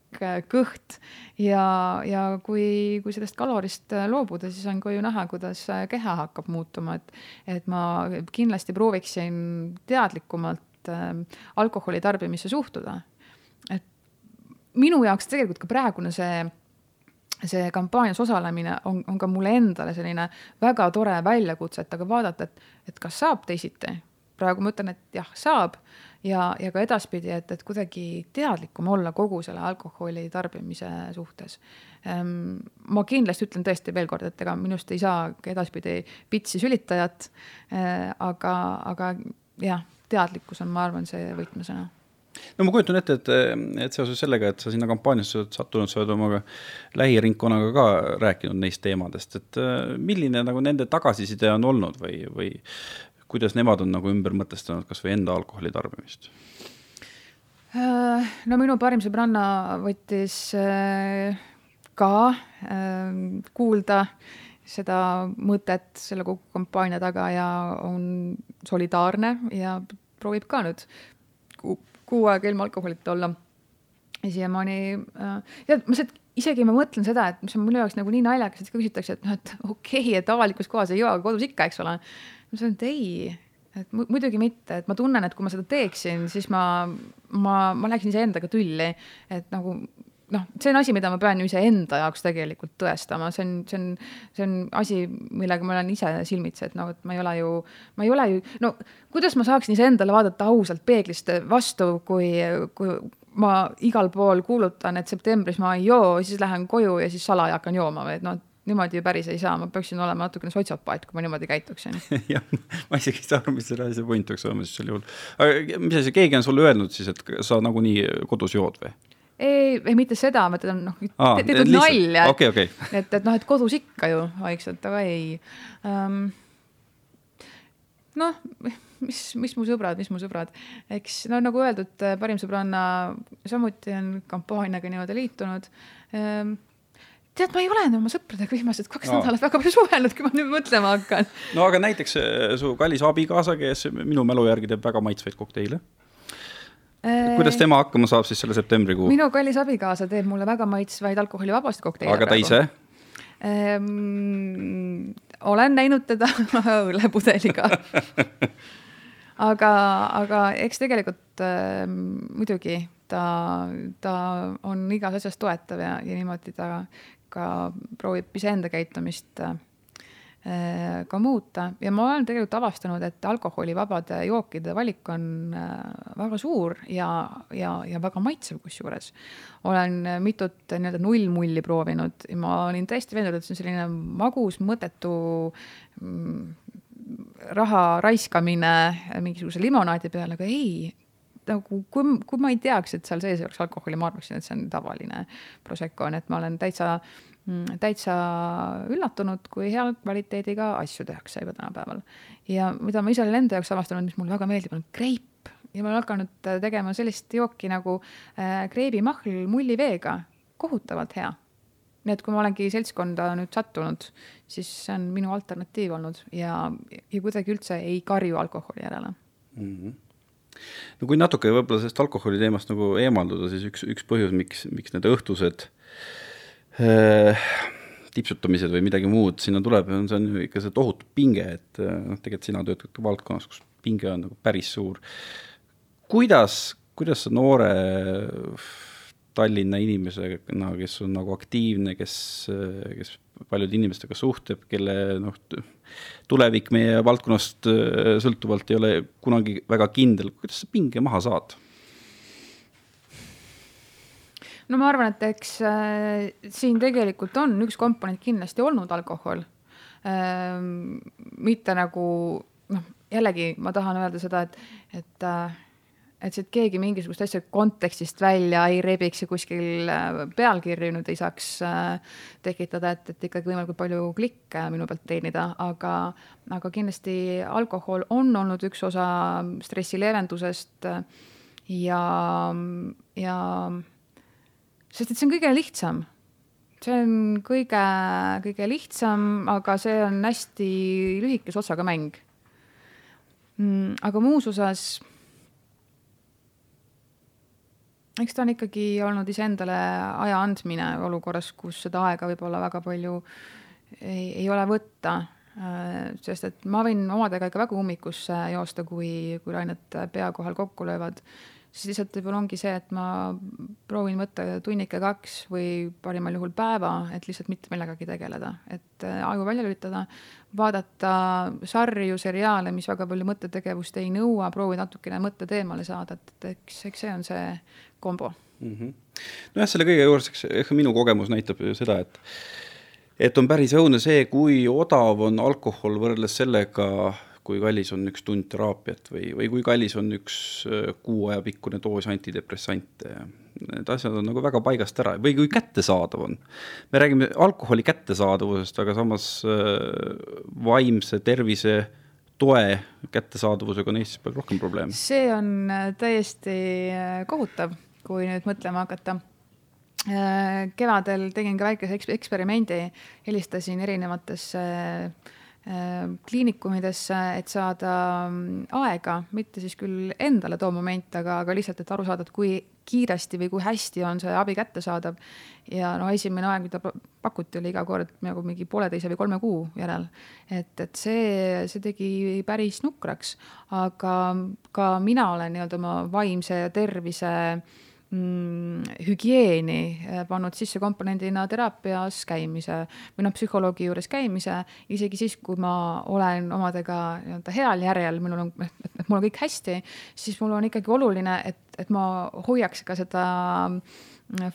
kõht ja, ja kui, kui sellest kalorist loobuda, siis on ka ju näha, kuidas keha hakkab muutuma, et, et ma kindlasti prooviksin teadlikumalt äh, alkoholi tarbimisse suhtuda. et minu jaoks tegelikult ka praegune see see kampaanias osalemine on, on ka mulle endale selline väga tore väljakutse, et aga vaadata, et, et kas saab teisiti. praegu ma ütlen, et jah, saab ja, ja ka edaspidi, et, et kuidagi teadlikum olla kogu selle alkoholi tarbimise suhtes. Ehm, ma kindlasti ütlen tõesti veel kord, et ega minust ei saa edaspidi pitsi sülitajat. Äh, aga, aga jah teadlikkus on, ma arvan, see võtmesõna no ma kujutan ette, et, et seoses sellega, et sa sinna kampaaniasse oled sattunud, sa oled oma lähiringkonnaga ka rääkinud neist teemadest, et äh, milline nagu nende tagasiside on olnud või, või kuidas nemad on nagu ümber mõtestanud kas või enda alkoholi tarbimist? Äh, no minu parim sõbranna võttis äh, ka kuulda seda mõtet selle kogu kampaania taga ja on solidaarne ja proovib ka nüüd kuu, kuu aega ilma alkoholita olla. siiamaani äh,, tead, ma lihtsalt isegi ma mõtlen seda, et mis on minu jaoks nagu nii naljakas, et küsitakse, et noh, et okei okay,, et avalikus kohas ei joo, aga kodus ikka, eks ole. Ma ütlen, et ei, et muidugi mitte, et ma tunnen, et kui ma seda teeksin, siis ma, ma, ma läheksin iseendaga tülli, et nagu noh, see on asi, mida ma pean ju iseenda jaoks tegelikult tõestama, see on, see on, see on asi, millega ma olen ise silmitsi, et noh, et ma ei ole ju, ma ei ole ju, no kuidas ma saaksin iseendale vaadata ausalt peeglist vastu, kui, kui ma igal pool kuulutan, et septembris ma ei joo, siis lähen koju ja siis salaja hakkan jooma või et noh, niimoodi päris ei saa, ma peaksin olema natukene sotsiopaat, kui ma niimoodi käituksin jah, ma isegi ei saa aru, mis selle asja point peaks olema siis sel juhul. aga mis asi, keegi on sulle öelnud siis, et sa nagunii kodus jood või? ei, ei mitte seda, ma ütlen noh, tehtud nalja. Okay, okay. et, et noh, et kodus ikka ju vaikselt, aga ei um,. noh, mis, mis mu sõbrad, mis mu sõbrad, eks no nagu öeldud, parim sõbranna samuti on kampaaniaga niimoodi liitunud um, tead, ma ei ole oma sõpradega viimased kaks no. nädalat väga palju suhelnud, kui ma nüüd mõtlema hakkan. no aga näiteks eh, su kallis abikaasa, kes minu mälu järgi teeb väga maitsvaid kokteile kuidas tema hakkama saab siis selle septembrikuu? minu kallis abikaasa teeb mulle väga maitsvaid alkoholivabasid kokteile. aga ta ise ehm,? olen näinud teda õllepudeliga aga, aga eks tegelikult äh, muidugi ta, ta on igas asjas toetav ja, ja niimoodi ta ka proovib iseenda käitumist äh, ka muuta ja ma olen tegelikult avastanud, et alkoholivabade jookide valik on äh, väga suur ja, ja, ja väga maitsev kusjuures. olen mitut nii-öelda nullmulli proovinud ja ma olin täiesti veendunud, et see on selline magus, mõttetu mm, raha raiskamine mingisuguse limonaadi peale, aga ei, nagu kui, kui ma ei teaks, et seal sees oleks alkoholi, ma arvaksin, et see on tavaline Prosecco, nii et ma olen täitsa mm, täitsa üllatunud, kui hea kvaliteediga asju tehakse juba tänapäeval. ja mida ma ise olen enda jaoks avastanud, mis mulle väga meeldib, on kreip ja ma olen hakanud tegema sellist jooki nagu äh, kreibimahl mulliveega, kohutavalt hea nii et kui ma olengi seltskonda nüüd sattunud, siis see on minu alternatiiv olnud ja, ja kuidagi üldse ei karju alkoholi järele mm. -hmm no kui natuke võib-olla sellest alkoholi teemast nagu eemalduda, siis üks, üks põhjus, miks, miks need õhtused äh, tipsutamised või midagi muud sinna tuleb, on see on ju ikka see tohutu pinge, et äh, noh, tegelikult sina töötad ka valdkonnas, kus pinge on nagu päris suur. kuidas, kuidas sa noore Tallinna inimesena, kes on nagu aktiivne, kes, kes paljude inimestega suhtleb, kelle noh, tulevik meie valdkonnast äh, sõltuvalt ei ole kunagi väga kindel, kuidas sa pinge maha saad? no ma arvan, et eks äh, siin tegelikult on üks komponent kindlasti olnud alkohol ähm,. mitte nagu noh, jällegi ma tahan öelda seda, et, et äh, et et keegi mingisugust asja kontekstist välja ei rebiks ja kuskil äh, pealkirju nüüd ei saaks äh, tekitada, et, et ikkagi võimalikult palju klikke minu pealt teenida, aga, aga kindlasti alkohol on olnud üks osa stressi leevendusest ja, ja sest et see on kõige lihtsam see on kõige, kõige lihtsam, aga see on hästi lühikese otsaga mäng. Mm, aga muus osas eks ta on ikkagi olnud iseendale aja andmine olukorras, kus seda aega võib-olla väga palju ei, ei ole võtta. Äh, sest et ma võin omadega ikka väga ummikusse joosta, kui, kui lained pea kohal kokku löövad. Siis lihtsalt võib-olla ongi see, et ma proovin võtta tunnike kaks või parimal juhul päeva, et lihtsalt mitte millegagi tegeleda, et äh, aju välja lülitada, vaadata sarju, seriaale, mis väga palju mõttetegevust ei nõua, proovida natukene mõtted eemale saada, et eks, eks see on see kombo mm. -hmm. nojah, selle kõige juures, eks, eks minu kogemus näitab ju seda, et et on päris õudne see, kui odav on alkohol võrreldes sellega, kui kallis on üks tund teraapiat või, või kui kallis on üks äh, kuu aja pikkune doos antidepressante. Need asjad on nagu väga paigast ära või kui kättesaadav on. me räägime alkoholi kättesaadavusest, aga samas äh, vaimse tervise toe kättesaadavusega on Eestis palju rohkem probleeme. see on äh, täiesti kohutav kui nüüd mõtlema hakata kevadel tegin ka väikese eksperimendi, helistasin erinevatesse äh, kliinikumidesse, et saada mm, aega, mitte siis küll endale too moment, aga, aga lihtsalt, et aru saada, et kui kiiresti või kui hästi on see abi kättesaadav. ja no esimene aeg, mida pakuti, oli iga kord nagu mingi pooleteise või kolme kuu järel. et, et see, see tegi päris nukraks, aga ka mina olen nii-öelda oma vaimse tervise äh, hügieeni äh, pannud sisse komponendina teraapias käimise või noh, psühholoogi juures käimise, isegi siis, kui ma olen omadega nii-öelda heal järjel, minul on, et mul on kõik hästi, siis mul on ikkagi oluline, et, et ma hoiaks ka seda äh,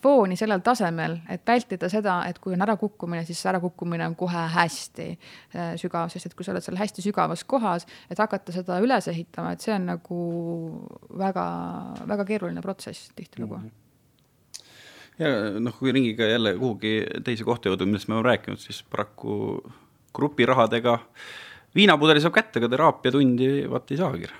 fooni sellel tasemel, et vältida seda, et kui on ärakukkumine, siis ärakukkumine on kohe hästi äh, sügav, sest et kui sa oled seal hästi sügavas kohas, et hakata seda üles ehitama, et see on nagu väga, väga keeruline protsess tihtilugu mm. -hmm ja noh, kui ringiga jälle kuhugi teise kohta jõuda, millest me oleme rääkinud, siis paraku grupirahadega viinapudeli saab kätte, aga teraapiatundi vaat ei saagi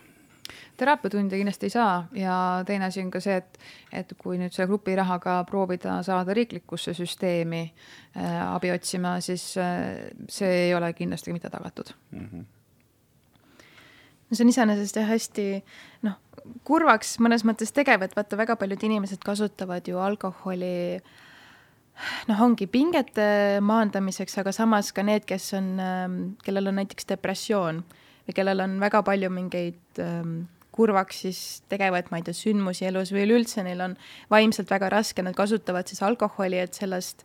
teraapiatunde kindlasti ei saa ja teine asi on ka see, et, et kui nüüd selle grupirahaga proovida saada riiklikusse süsteemi äh, abi otsima, siis äh, see ei ole kindlasti mitte tagatud mm. -hmm no see on iseenesest jah hästi noh, kurvaks mõnes mõttes tegev, et vaata, väga paljud inimesed kasutavad ju alkoholi noh, ongi pingete maandamiseks, aga samas ka need, kes on, ähm, kellel on näiteks depressioon või kellel on väga palju mingeid ähm, kurvaks siis tegevad, ma ei tea, sündmusi elus või üleüldse neil on vaimselt väga raske, nad kasutavad siis alkoholi, et sellest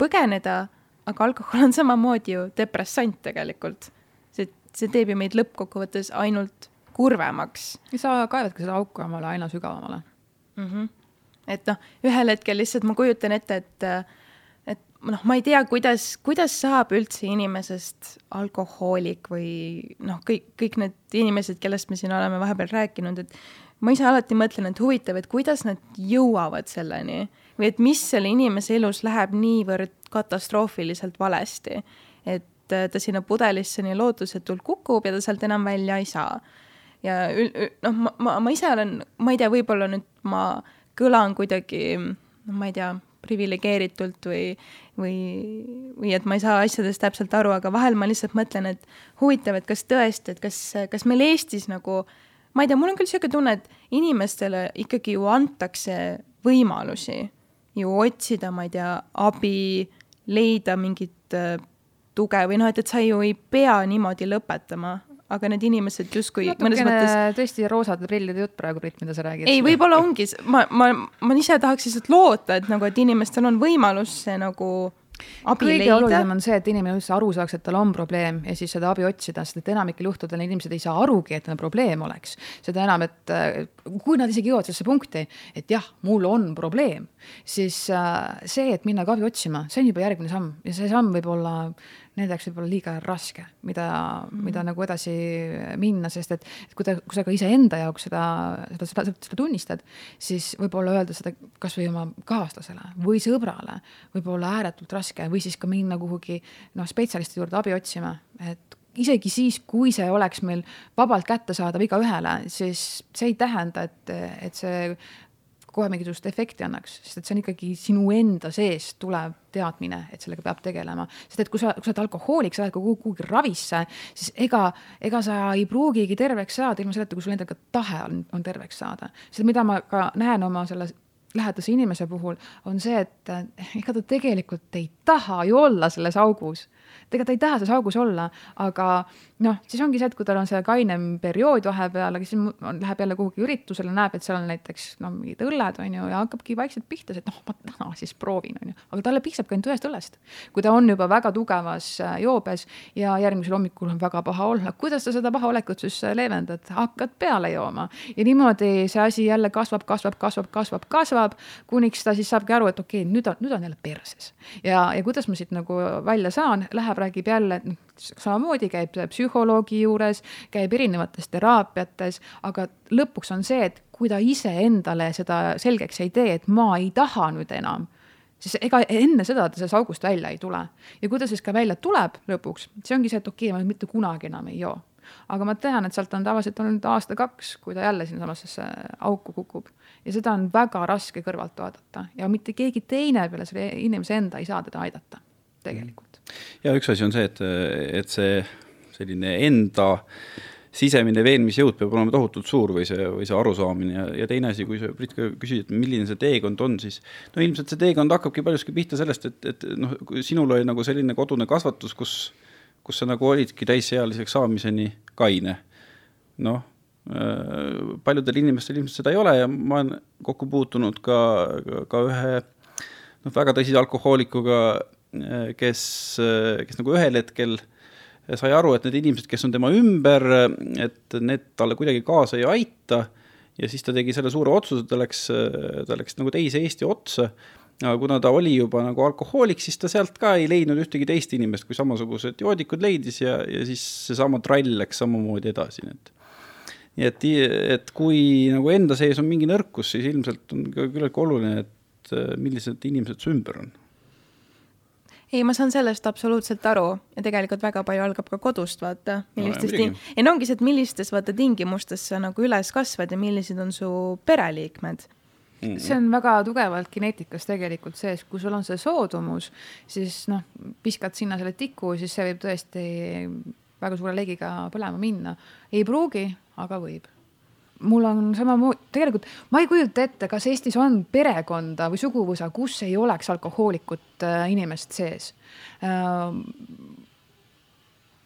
põgeneda, aga alkohol on samamoodi ju depressant tegelikult. see, see teeb ju meid lõppkokkuvõttes ainult kurvemaks. sa kaevadki seda auku omale aina sügavamale mm. -hmm. et noh, ühel hetkel lihtsalt ma kujutan ette, et noh, ma ei tea, kuidas, kuidas saab üldse inimesest alkohoolik või noh, kõik, kõik need inimesed, kellest me siin oleme vahepeal rääkinud, et ma ise alati mõtlen, et huvitav, et kuidas nad jõuavad selleni või et mis selle inimese elus läheb niivõrd katastroofiliselt valesti, et äh, ta sinna pudelisse nii lootusetult kukub ja ta sealt enam välja ei saa. ja noh, ma, ma, ma ise olen, ma ei tea, võib-olla nüüd ma kõlan kuidagi, ma ei tea, priviligeeritult või, või, või et ma ei saa asjadest täpselt aru, aga vahel ma lihtsalt mõtlen, et huvitav, et kas tõesti, et kas, kas meil Eestis nagu, ma ei tea, mul on küll niisugune tunne, et inimestele ikkagi ju antakse võimalusi ju otsida, ma ei tea, abi, leida mingit äh, tuge või noh, et, et sa ju ei pea niimoodi lõpetama aga need inimesed justkui mõnes mõttes. tõesti roosade prillide jutt praegu, Brit, mida sa räägid. ei, võib-olla ongi, ma, ma, ma ise tahaks lihtsalt loota, et nagu, et inimestel on võimalus see nagu abi kõige leida. olulisem on see, et inimene üldse aru saaks, et tal on probleem ja siis seda abi otsida, sest et enamikel juhtudel inimesed ei saa arugi, et neil probleem oleks. seda enam, et kui nad isegi jõuavad sellesse punkti, et jah, mul on probleem, siis äh, see, et minna ka abi otsima, see on juba järgmine samm ja see samm võib olla nende jaoks võib olla liiga raske, mida mm., mida nagu edasi minna, sest et, et kui ta, kui sa ka iseenda jaoks seda, seda, seda, seda tunnistad, siis võib-olla öelda seda kasvõi oma kaaslasele või sõbrale võib olla ääretult raske või siis ka minna kuhugi noh, spetsialisti juurde abi otsima, et isegi siis, kui see oleks meil vabalt kättesaadav igaühele, siis see ei tähenda, et, et see kohe mingisugust efekti annaks, sest et see on ikkagi sinu enda seest tulev teadmine, et sellega peab tegelema. sest et kui sa, kui sa oled alkohoolik, sa lähed kuhugi ravisse, siis ega, ega sa ei pruugigi terveks saada ilma selleta, kui sul endal ka tahe on, on terveks saada. sest mida ma ka näen oma selle lähedase inimese puhul, on see, et ega ta tegelikult ei taha ju olla selles augus tegelikult ta ei taha selles augus olla, aga noh, siis ongi see, et kui tal on see kainem periood vahepeal, aga siis on, läheb jälle kuhugi üritusele, näeb, et seal on näiteks no mingid õlled, on ju, ja hakkabki vaikselt pihta, et noh, ma täna siis proovin, on ju. aga talle piisabki ainult ühest õllest. kui ta on juba väga tugevas äh, joobes ja järgmisel hommikul on väga paha olla, kuidas sa seda pahaolekut siis äh, leevendad, hakkad peale jooma. ja niimoodi see asi jälle kasvab, kasvab, kasvab, kasvab, kasvab, kuniks ta siis saabki aru, et okei okay,, nüüd on, nüüd on jälle perses. ja, ja kuidas ma siit nagu välja saan, läheb, räägib jälle, noh, samamoodi käib psühholoogi juures, käib erinevates teraapiates, aga lõpuks on see, et kui ta iseendale seda selgeks ei tee, et ma ei taha nüüd enam, siis ega enne seda ta sellest august välja ei tule. ja kui ta siis ka välja tuleb lõpuks, see ongi see, et okei okay,, ma mitte kunagi enam ei joo aga ma tean, et sealt on tavaliselt olnud aasta-kaks, kui ta jälle sinnasamasse auku kukub. ja seda on väga raske kõrvalt vaadata ja mitte keegi teine peale selle inimese enda ei saa teda aidata, tegelikult ja üks asi on see, et, et see selline enda sisemine veenmisjõud peab olema tohutult suur või see, või see arusaamine ja, ja teine asi, kui sa, Priit, ka küsid, et milline see teekond on, siis no ilmselt see teekond hakkabki paljuski pihta sellest, et, et noh, sinul oli nagu selline kodune kasvatus, kus, kus sa nagu olidki täisealiseks saamiseni kaine. noh, äh, paljudel inimestel ilmselt seda ei ole ja ma olen kokku puutunud ka, ka ühe noh, väga tõsise alkohoolikuga kes, kes nagu ühel hetkel sai aru, et need inimesed, kes on tema ümber, et need talle kuidagi kaasa ei aita. Ja siis ta tegi selle suure otsuse, ta läks, ta läks nagu teise Eesti otsa. aga kuna ta oli juba nagu alkohoolik, siis ta sealt ka ei leidnud ühtegi teist inimest, kui samasugused joodikud leidis ja, ja siis seesama trall läks samamoodi edasi, nii et. Nii et, et kui nagu enda sees on mingi nõrkus, siis ilmselt on ka küllaltki oluline, et millised inimesed su ümber on ei, ma saan sellest absoluutselt aru. Ja tegelikult väga palju algab ka kodust, vaata, millistes no, ting-, ei no ongi see, et millistes vaata tingimustes sa nagu üles kasvad ja millised on su pereliikmed. Mm -hmm. see on väga tugevalt geneetikas tegelikult sees, kui sul on see soodumus, siis noh, viskad sinna selle tiku, siis see võib tõesti väga suure leegiga põlema minna. ei pruugi, aga võib mul on samamoodi, tegelikult ma ei kujuta ette, kas Eestis on perekonda või suguvõsa, kus ei oleks alkohoolikut äh, inimest sees äh,.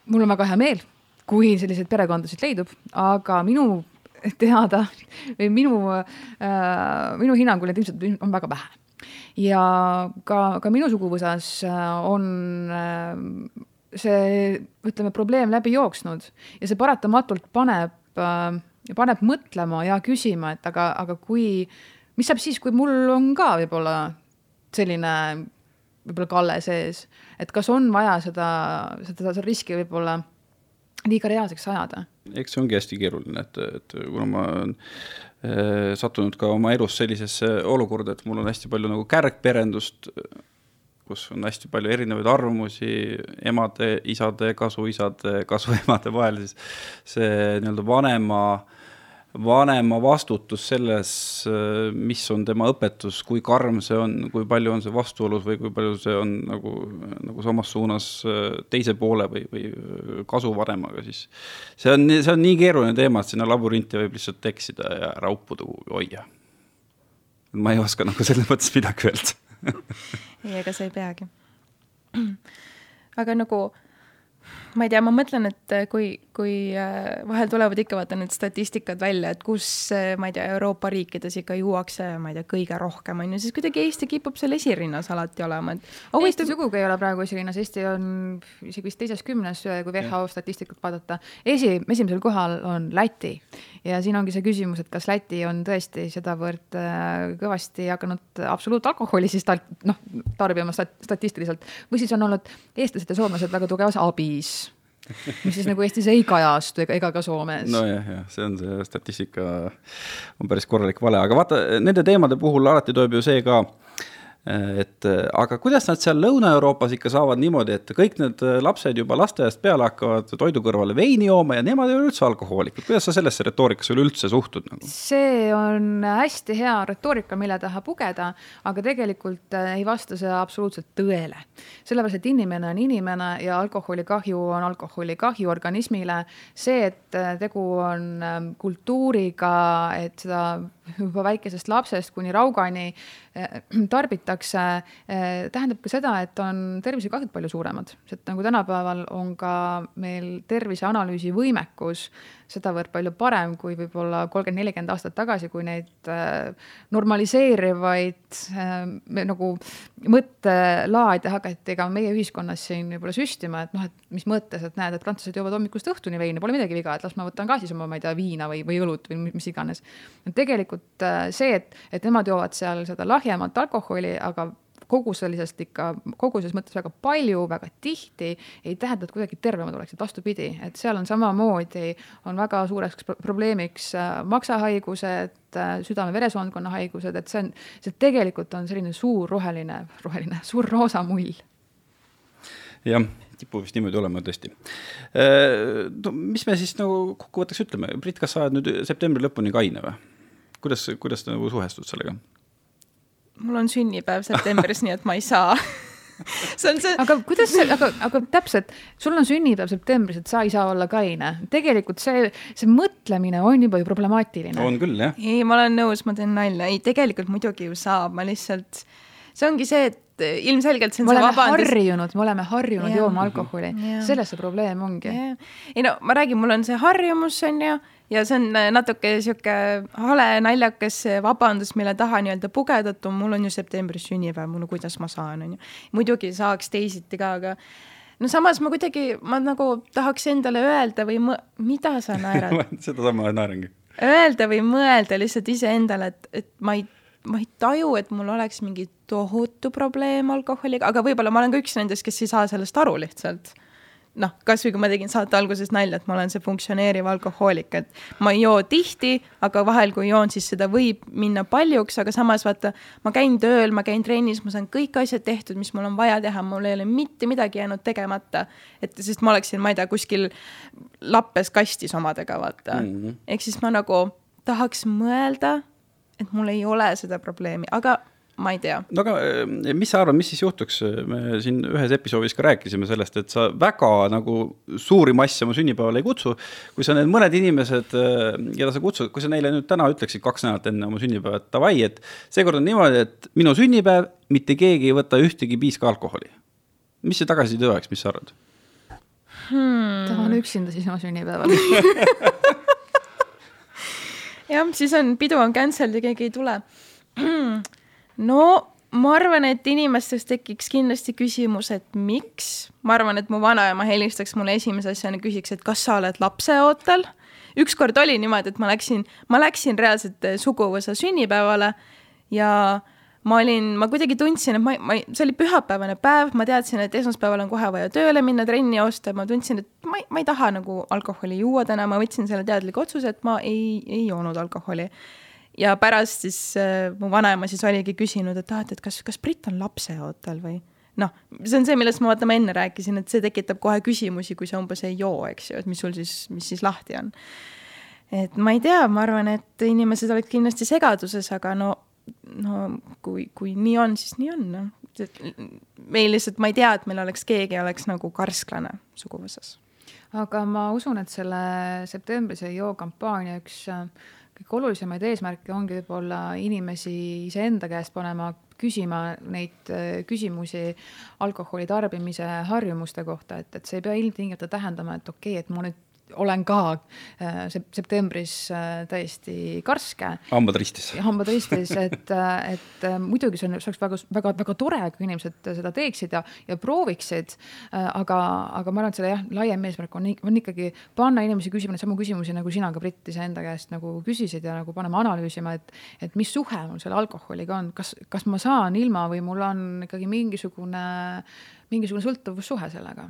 mul on väga hea meel, kui selliseid perekondasid leidub, aga minu teada või minu äh,, minu hinnangul neid ilmselt on väga vähe. ja ka, ka minu suguvõsas on see, ütleme, probleem läbi jooksnud ja see paratamatult paneb äh, ja paneb mõtlema ja küsima, et aga, aga kui, mis saab siis, kui mul on ka võib-olla selline võib-olla kalle sees, et kas on vaja seda, seda, seda riski võib-olla liiga reaalseks ajada. eks see ongi hästi keeruline, et, et kuna ma olen äh, sattunud ka oma elus sellisesse olukorda, et mul on hästi palju nagu kärgperendust, kus on hästi palju erinevaid arvamusi emade, isade, kasuisade, kasuemade vahel, siis see nii-öelda vanema äh, vanema vastutus selles, mis on tema õpetus, kui karm see on, kui palju on see vastuolus või kui palju see on nagu, nagu samas suunas teise poole või, või kasuvanemaga, siis see on, see on nii keeruline teema, et sinna labyrinti võib lihtsalt eksida ja raupuda kuhugi hoia. ma ei oska nagu selles mõttes midagi öelda ei, ega sa ei peagi. aga nagu ma ei tea, ma mõtlen, et äh, kui, kui äh, vahel tulevad ikka vaata need statistikad välja, et kus, äh, ma ei tea, Euroopa riikides ikka juuakse, ma ei tea, kõige rohkem on ju, siis kuidagi Eesti kipub seal esirinnas alati olema, et oh,. Eesti sugugi ei ole praegu esirinnas, Eesti on isegi vist teises kümnes, kui WHO statistikat vaadata. esi, esimesel kohal on Läti ja siin ongi see küsimus, et kas Läti on tõesti sedavõrd kõvasti hakanud absoluutalkoholi siis ta, noh, tarbima stat statistiliselt või siis on olnud eestlased ja soomlased väga tugevas abis mis siis nagu Eestis ei kajastu ega, ega ka Soomes. nojah, jah, see on see statistika on päris korralik vale, aga vaata, nende teemade puhul alati tuleb ju see ka et aga kuidas nad seal Lõuna-Euroopas ikka saavad niimoodi, et kõik need lapsed juba lasteaiast peale hakkavad toidu kõrvale veini jooma ja nemad ei ole üldse alkohoolikud, kuidas sa sellesse retoorikasse üleüldse suhtud nagu? see on hästi hea retoorika, mille taha pugeda, aga tegelikult ei vasta see absoluutselt tõele. sellepärast, et inimene on inimene ja alkoholikahju on alkoholikahju organismile. see, et tegu on kultuuriga, et seda juba väikesest lapsest kuni raugani tarbitakse, hinnatakse, eh, tähendab ka seda, et on tervisekahjud palju suuremad, sest nagu tänapäeval on ka meil terviseanalüüsi võimekus sedavõrd palju parem kui võib-olla kolmkümmend, nelikümmend aastat tagasi, kui neid äh, normaliseerivaid äh, nagu mõttelaade hakati ka meie ühiskonnas siin võib-olla süstima, et noh, et mis mõttes, et näed, et prantslased joovad hommikust õhtuni veini, pole midagi viga, et las ma võtan ka siis oma, ma ei tea, viina või, või õlut või mis iganes. tegelikult äh, see, et, et nemad joovad seal seda lahjemat alkoholi, aga koguseliselt ikka, koguses mõttes väga palju, väga tihti, ei tähenda, et kuidagi tervemad oleksid, vastupidi, et seal on samamoodi, on väga suureks probleemiks äh, maksahaigused, äh, südame-veresoonkonna haigused, et see on, see tegelikult on selline suur roheline, roheline, suur roosa mull. jah kipub vist niimoodi olema tõesti. Äh, no mis me siis nagu kokkuvõtteks ütleme, Brit, kas sa oled nüüd septembri lõpuni kaine või? kuidas, kuidas nagu suhestud sellega? Mul on sünnipäev septembris nii et ma ei saa see on see. aga kuidas see, aga, aga täpselt, sul on sünnipäev septembris, et sa ei saa olla kaine. tegelikult see, see mõtlemine on juba ju problemaatiline. on küll, jah. ei, ma olen nõus, ma teen nalja, ei, tegelikult muidugi ju saab, ma lihtsalt, see ongi see, et ilmselgelt see on me see vabandus. harjunud, me oleme harjunud jooma alkoholi, selles see probleem ongi. ei no ma räägin, mul on see harjumus, on ju ja see on äh, natuke sihuke hale, naljakas vabandus, mille taha nii-öelda pugeda, et mul on ju septembris sünnipäev, no kuidas ma saan, on ju. muidugi saaks teisiti ka, aga no samas ma kuidagi, ma nagu tahaks endale öelda või mõ-, mida sa naerad sedasama naerangi. Öelda või mõelda lihtsalt iseendale, et, et ma ei, ma ei taju, et mul oleks mingi tohutu probleem alkoholiga, aga võib-olla ma olen ka üks nendest, kes ei saa sellest aru lihtsalt noh, kasvõi kui ma tegin saate alguses nalja, et ma olen see funktsioneeriv alkohoolik, et ma ei joo tihti, aga vahel, kui joon, siis seda võib minna paljuks, aga samas vaata, ma käin tööl, ma käin trennis, ma saan kõik asjad tehtud, mis mul on vaja teha, mul ei ole mitte midagi jäänud tegemata. et sest ma oleksin, ma ei tea, kuskil lappes kastis omadega, vaata mm -hmm.. ehk siis ma nagu tahaks mõelda, et mul ei ole seda probleemi, aga ma ei tea. no aga eh, mis sa arvad, mis siis juhtuks, me siin ühes episoodis ka rääkisime sellest, et sa väga nagu suuri masse oma sünnipäevale ei kutsu. kui sa need mõned inimesed, eh, keda sa kutsud, kui sa neile nüüd täna ütleksid kaks nädalat enne oma sünnipäeva, et davai, et seekord on niimoodi, et minu sünnipäev, mitte keegi ei võta ühtegi piiska alkoholi. mis see tagasiside oleks, mis sa arvad hmm.? tahan üksinda siis oma sünnipäeval jah, siis on, pidu on cancelled ja keegi ei tule no ma arvan, et inimestes tekiks kindlasti küsimus, et miks. ma arvan, et mu vanaema helistaks mulle esimese asjana, küsiks, et kas sa oled lapseootel. ükskord oli niimoodi, et ma läksin, ma läksin reaalselt suguvõsa sünnipäevale ja ma olin, ma kuidagi tundsin, et ma, ma, see oli pühapäevane päev, ma teadsin, et esmaspäeval on kohe vaja tööle minna, trenni osta, ma tundsin, et ma, ma ei taha nagu alkoholi juua täna, ma võtsin selle teadliku otsuse, et ma ei, ei joonud alkoholi. Ja pärast siis äh, mu vanaema siis oligi küsinud, et ah, et, kas, kas Brit on lapseootel või noh, see on see, millest ma vaata, ma enne rääkisin, et see tekitab kohe küsimusi, kui sa umbes ei joo, eks ju, et mis sul siis, mis siis lahti on. et ma ei tea, ma arvan, et inimesed olid kindlasti segaduses, aga no no kui, kui nii on, siis nii on, noh. meil lihtsalt, ma ei tea, et meil oleks keegi oleks nagu karsklane suguvõsas. aga ma usun, et selle septembrise joo kampaania üks äh, kõige olulisemaid eesmärke ongi võib-olla inimesi iseenda käest panema küsima neid äh, küsimusi alkoholi tarbimise harjumuste kohta, et, et see ei pea ilmtingimata tähendama, et okei okay,, et ma nüüd olen ka äh, septembris äh, täiesti karske. hambad ristis. hambad ristis, et, äh, et muidugi see on, see oleks väga, väga, väga tore, kui inimesed seda teeksid ja, ja prooviksid. aga, aga ma arvan, et selle jah, laiem eesmärk on, on ikkagi panna inimesi küsima neid samu küsimusi, nagu sina ka, Brit, iseenda käest nagu küsisid ja nagu panema analüüsima, et, et mis suhe mul selle alkoholiga on, kas, kas ma saan ilma või mul on ikkagi mingisugune, mingisugune sõltuvussuhe sellega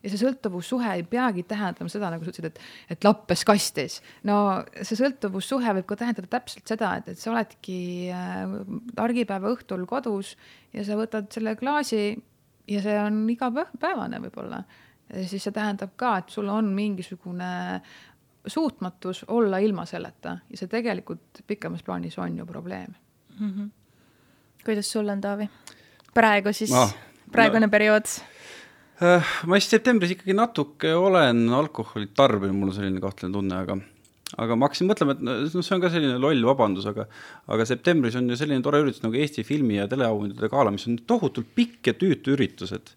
ja see sõltuvussuhe ei peagi tähendama seda, nagu sa ütlesid, et, et lappes kastis. no see sõltuvussuhe võib ka tähendada täpselt seda, et, et sa oledki äh, argipäeva õhtul kodus ja sa võtad selle klaasi ja see on igapäevane võib-olla. siis see tähendab ka, et sul on mingisugune suutmatus olla ilma selleta ja see tegelikult pikemas plaanis on ju probleem mm. -hmm. kuidas sul on, Taavi? praegu siis no,, praegune no. periood ma vist septembris ikkagi natuke olen alkoholi tarbinud, mul on selline kahtlane tunne, aga aga ma hakkasin mõtlema, et noh, see on ka selline loll vabandus, aga aga septembris on ju selline tore üritus nagu Eesti filmi ja teleauhindade gala, mis on tohutult pikk ja tüütu üritus, et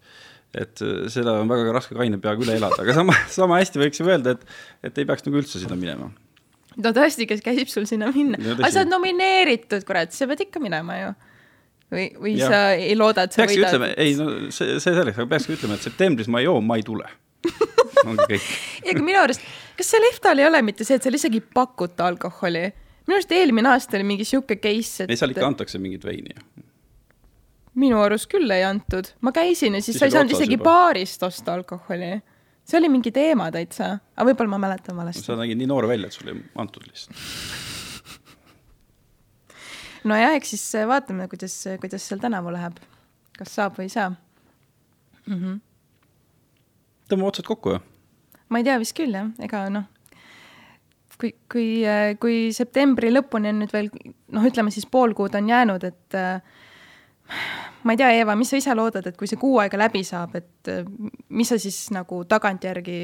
et seda on väga raske kaine peaga üle elada, aga sama, sama hästi võiks ju öelda, et et ei peaks nagu üldse sinna minema. no tõesti, kes käsib sul sinna minna, aga sa oled nomineeritud, kurat, sa pead ikka minema ju või, või ja. sa ei looda, et sa peakski võidad? ütlema, ei no see, see selleks, aga peakski ütlema, et septembris ma ei joo, ma ei tule ongi kõik. ja aga minu arust, kas seal EFTA-l ei ole mitte see, et seal isegi ei pakuta alkoholi? minu arust eelmine aasta oli mingi sihuke case, et. ei, seal ikka antakse mingit veini ju minu arust küll ei antud, ma käisin ja siis, siis sa ei saanud isegi juba. baarist osta alkoholi. see oli mingi teema täitsa, aga võib-olla ma mäletan valesti. sa nägid nii noor välja, et sulle ei antud lihtsalt nojah, eks siis äh, vaatame, kuidas, kuidas seal tänavu läheb. kas saab või ei saa mm -hmm.. tõmbame otsad kokku ju. ma ei tea, vist küll jah, ega noh, kui, kui, äh, kui septembri lõpuni on nüüd veel noh, ütleme siis pool kuud on jäänud, et äh, ma ei tea, Eeva, mis sa ise loodad, et kui see kuu aega läbi saab, et mis sa siis nagu tagantjärgi,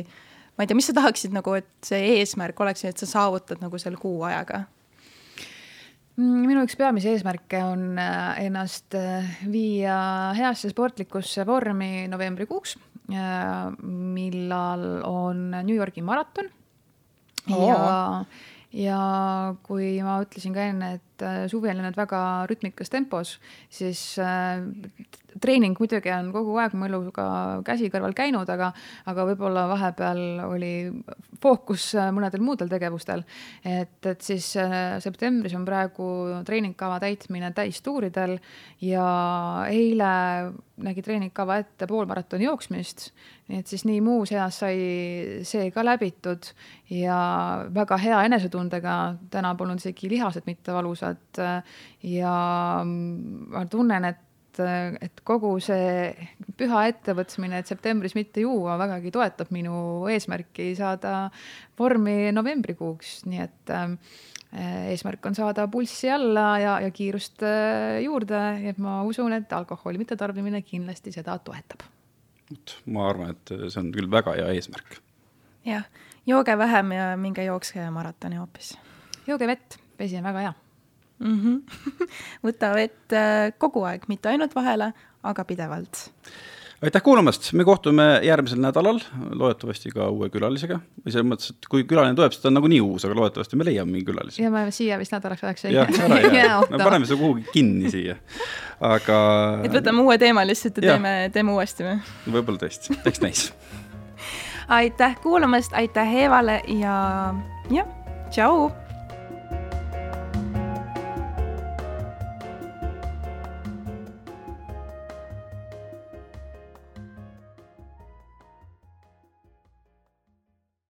ma ei tea, mis sa tahaksid nagu, et see eesmärk oleks, et sa saavutad nagu selle kuu ajaga? Mm, minu üks peamisi eesmärke on äh, ennast äh, viia heasse sportlikusse vormi novembrikuuks, äh, millal on New Yorgi maraton. Ja, ja kui ma ütlesin ka enne, et suvi on läinud väga rütmikas tempos, siis treening muidugi on kogu aeg mu eluga käsi kõrval käinud, aga, aga võib-olla vahepeal oli fookus mõnedel muudel tegevustel. et, et siis äh, septembris on praegu treeningkava täitmine täistuuridel ja eile nägi treeningkava ette poolmaratoni jooksmist. nii et siis nii muus eas sai see ka läbitud ja väga hea enesetundega, täna polnud isegi lihased mitte valusad. Ja ma tunnen, et et, kogu see püha ettevõtmine, et septembris mitte juua, vägagi toetab minu eesmärki saada vormi novembrikuuks, nii et äh, eesmärk on saada pulssi alla ja, ja kiirust äh, juurde, et ma usun, et alkoholi mittetarbimine kindlasti seda toetab. vot, ma arvan, et see on küll väga hea eesmärk. jah, jooge vähem ja minge jookske maratoni hoopis. jooge vett, vesi on väga hea mm. -hmm. võta vett äh, kogu aeg, mitte ainult vahele, aga pidevalt. aitäh kuulamast, me kohtume järgmisel nädalal, loodetavasti ka uue külalisega. või selles mõttes, et kui külaline tuleb, siis ta on nagunii uus, aga loodetavasti me leiame mingi külalise. ja me siia vist nädalaks ajaks ei jää. me paneme seda kuhugi kinni siia, aga. et võtame uue teema lihtsalt ja, ja. teeme, teeme uuesti või? võib-olla tõesti, eks näis aitäh kuulamast, aitäh Eevale ja jah, tšau